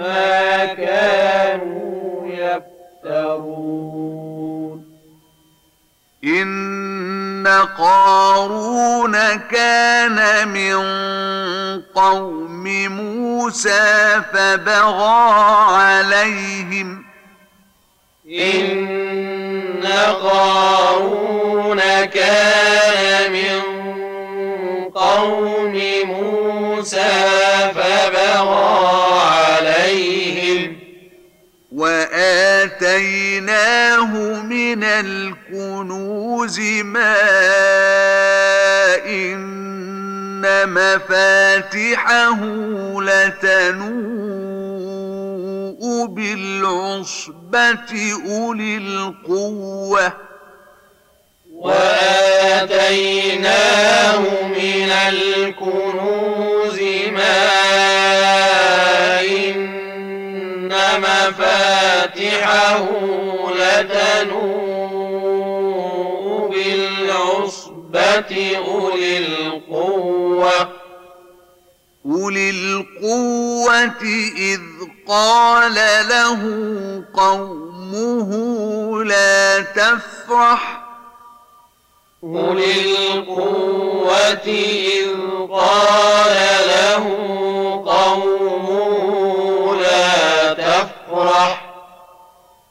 ما كانوا يفترون. إن قارون كان من قوم موسى فبغى عليهم. إن قارون كان من قوم موسى فبغى وآتيناه من الكنوز ما إن مفاتحه لتنوء بالعصبة أولي القوة وآتيناه من الكنوز ما إن مفاتحه لتنوء بالعصبة أولي القوة. أولي القوة إذ قال له قومه لا تفرح. أولي القوة إذ قال له قومه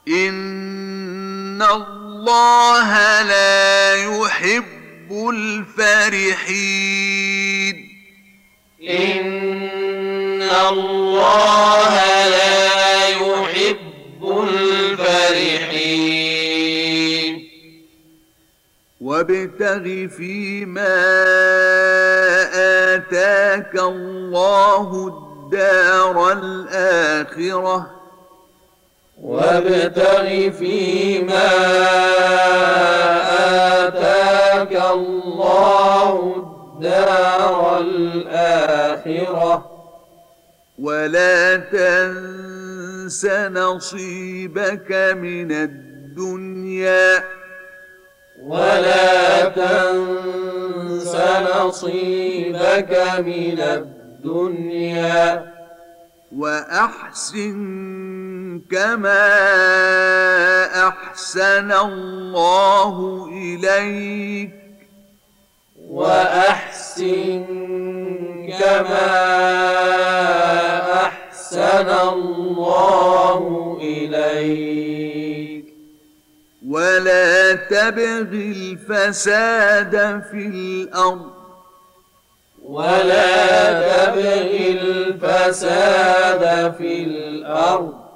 إن الله لا يحب الفرحين إن الله لا يحب الفرحين وابتغ فيما آتاك الله الدار الآخرة وابتغ فيما آتاك الله الدار الآخرة. ولا تنس نصيبك من الدنيا. ولا تنس نصيبك من الدنيا. وأحسن كما أحسن الله إليك وأحسن كما أحسن الله إليك ولا تبغ الفساد في الأرض ولا تبغ الفساد في الأرض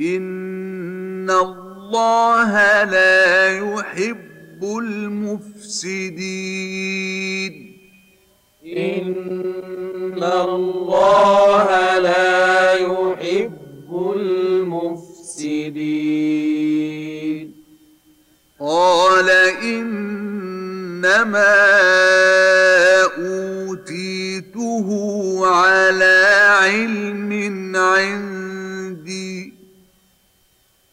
إن الله لا يحب المفسدين إن الله لا يحب المفسدين قال إنما أوتيته على علم عندي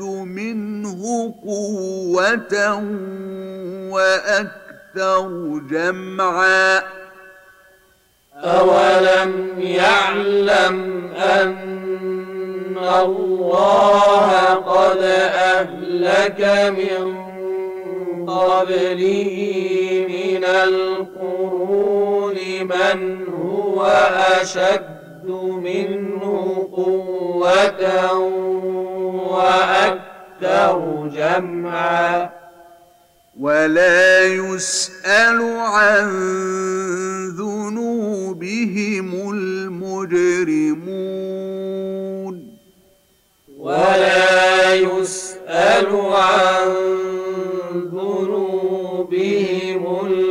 منه قوة وأكثر جمعا. أولم يعلم أن الله قد أهلك من قبله من القرون من هو أشد منه قوة وأكثر جمعا. ولا يسأل عن ذنوبهم المجرمون. ولا يسأل عن ذنوبهم المجرمون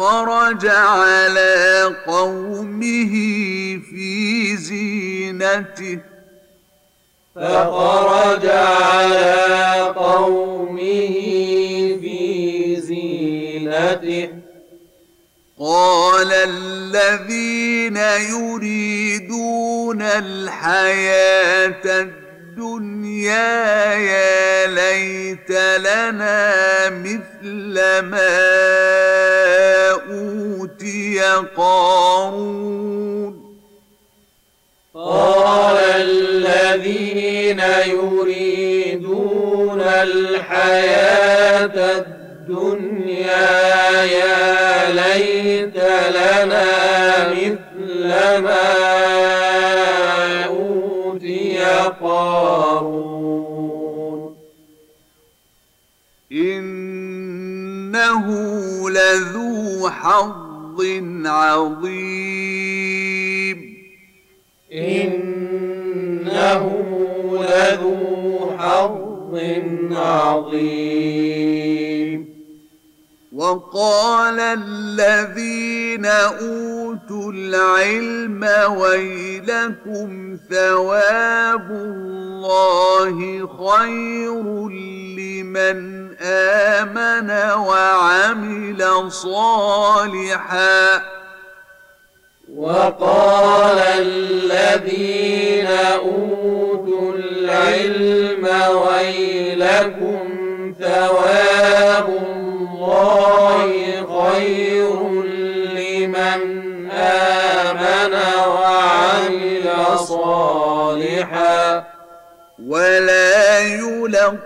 فخرج على قومه في زينته. فخرج على قومه في زينته. قال الذين يريدون الحياة الدنيا يا ليت لنا مثل ما أوتي قارون. قال الذين يريدون الحياة الدنيا يا ليت لنا مثل ما قارون إنه لذو حظ عظيم. إنه لذو حظ عظيم. وقال الذين أوتوا العلم ويلكم ثواب الله خير لمن آمن وعمل صالحا. وقال الذين أوتوا العلم ويلكم ثواب الله خير لمن آمن وعمل صالحا. ولا يلقاها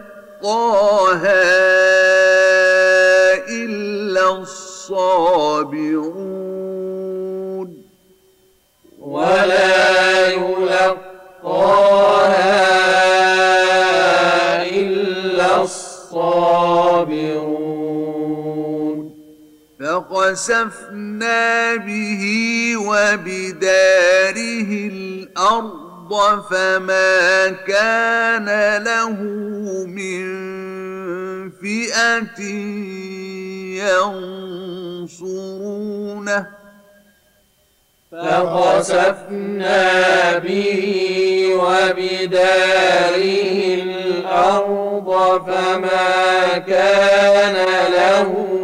إلا الصابرون. فخسفنا به وبداره الأرض فما كان له من فئه ينصرونه فخسفنا به وبداره الأرض فما كان له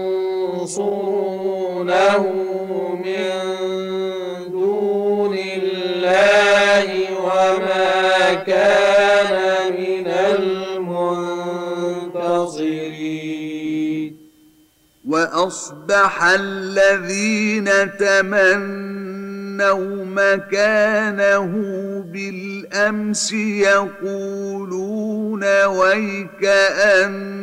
ينصرونه من دون الله وما كان من المنتصرين وأصبح الذين تمنوا مكانه بالأمس يقولون ويك أن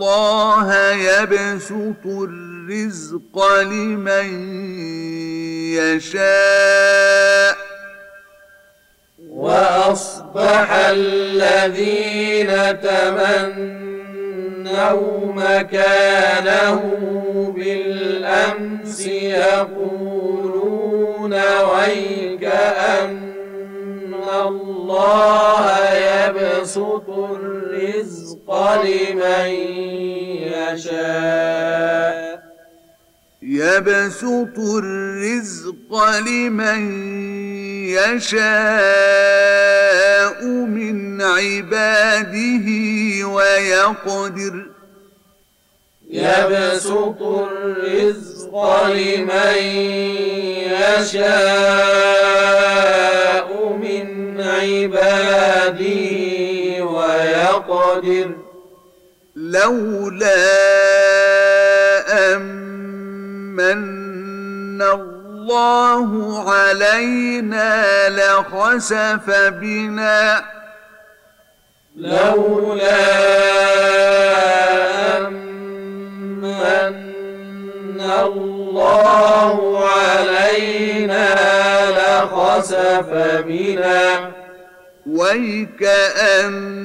الله يبسط الرزق لمن يشاء وأصبح الذين تمنوا مكانه بالأمس يقولون ويك أن الله يبسط الرزق لمن يشاء. يبسط الرزق لمن يشاء من عباده ويقدر. يبسط الرزق لمن يشاء. من عباده ويقدر. لولا أمن الله علينا لخسف بنا. لولا أمن الله علينا لخسف بنا. ويكأنه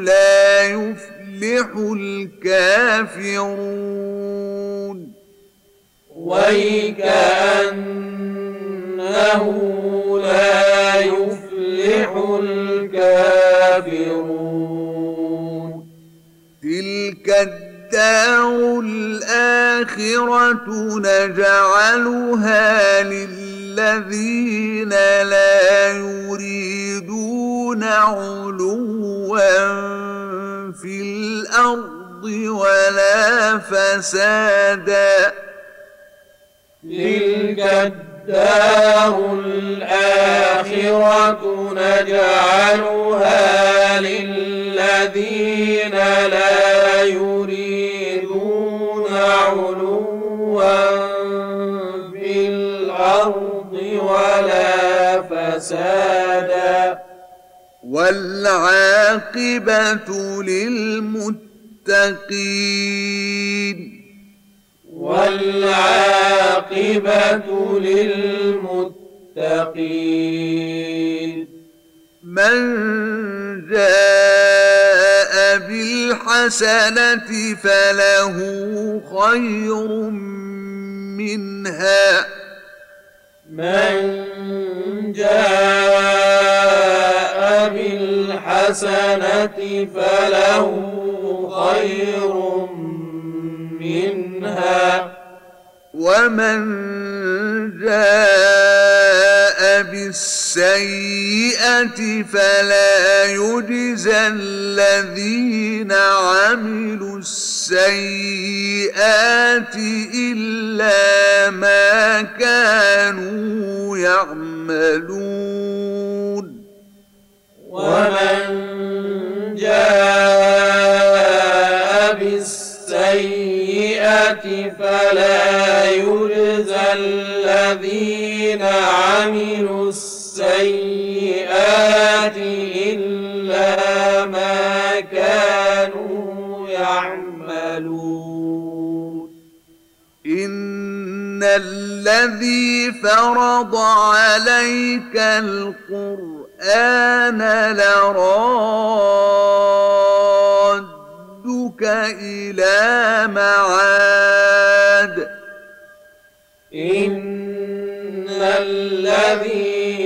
لا يفلح الكافرون ويكأنه لا يفلح الكافرون تلك الدار الآخرة نجعلها للذين لا يريدون علوا في الأرض ولا فسادا. تلك الدار الآخرة نجعلها للذين لا يريدون علوا. فسادا والعاقبة للمتقين. والعاقبة للمتقين. من جاء بالحسنة فله خير منها. من جاء بالحسنة فله خير منها. ومن جاء بالسيئة فلا يجزى الذين عملوا السيئات إلا ما كانوا يعملون. ومن جاء بالسيئة فلا يجزى الذين عملوا السيئات إلا ما كانوا يعملون. إن الذي فرض عليك القرآن لرادك إلى معاد. إن الذي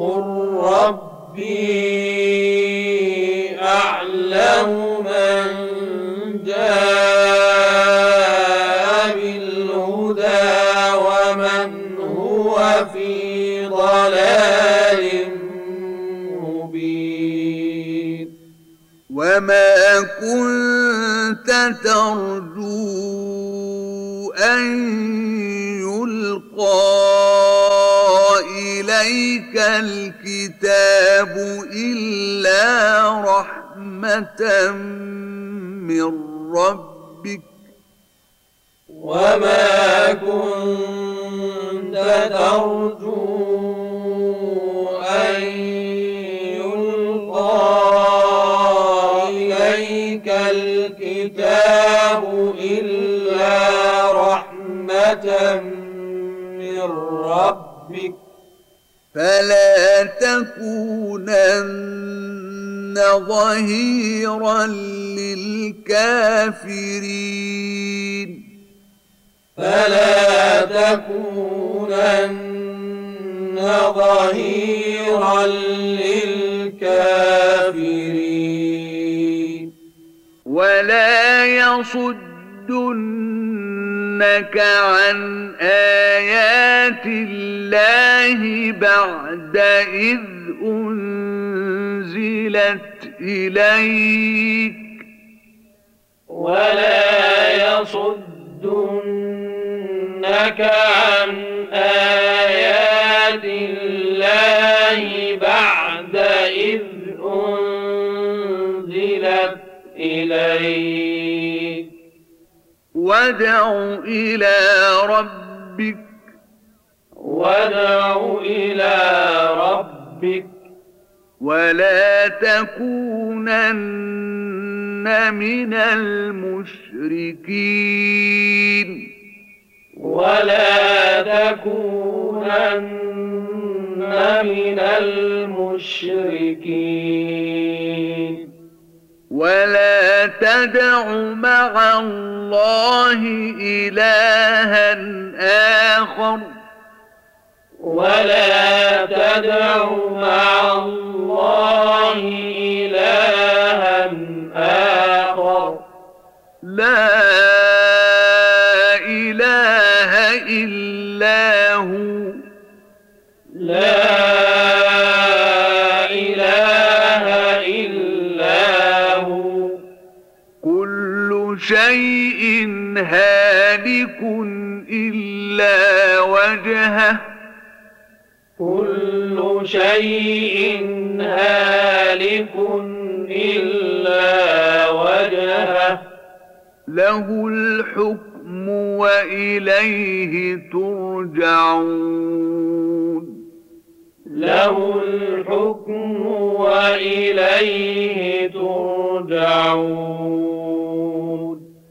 قل ربي أعلم من جاء بالهدى ومن هو في ضلال مبين وما كنت ترجو أن إليك الكتاب إلا رحمة من ربك. وما كنت ترجو أن يلقى إليك الكتاب إلا رحمة من ربك. فلا تكونن ظهيرا للكافرين. فلا تكونن ظهيرا للكافرين. ولا يصدنك عن آيات الله بعد إذ أنزلت إليك. ولا يصدنك عن آيات الله بعد إذ أنزلت إليك. وادع إلى ربك. وادع إلى ربك. ولا تكونن من المشركين. ولا تكونن من المشركين. ولا تدع مع الله إلها آخر. ولا تدع مع الله إلها آخر. لا هالك إلا وجهه. كل شيء هالك إلا وجهه. له الحكم وإليه ترجعون. له الحكم وإليه ترجعون.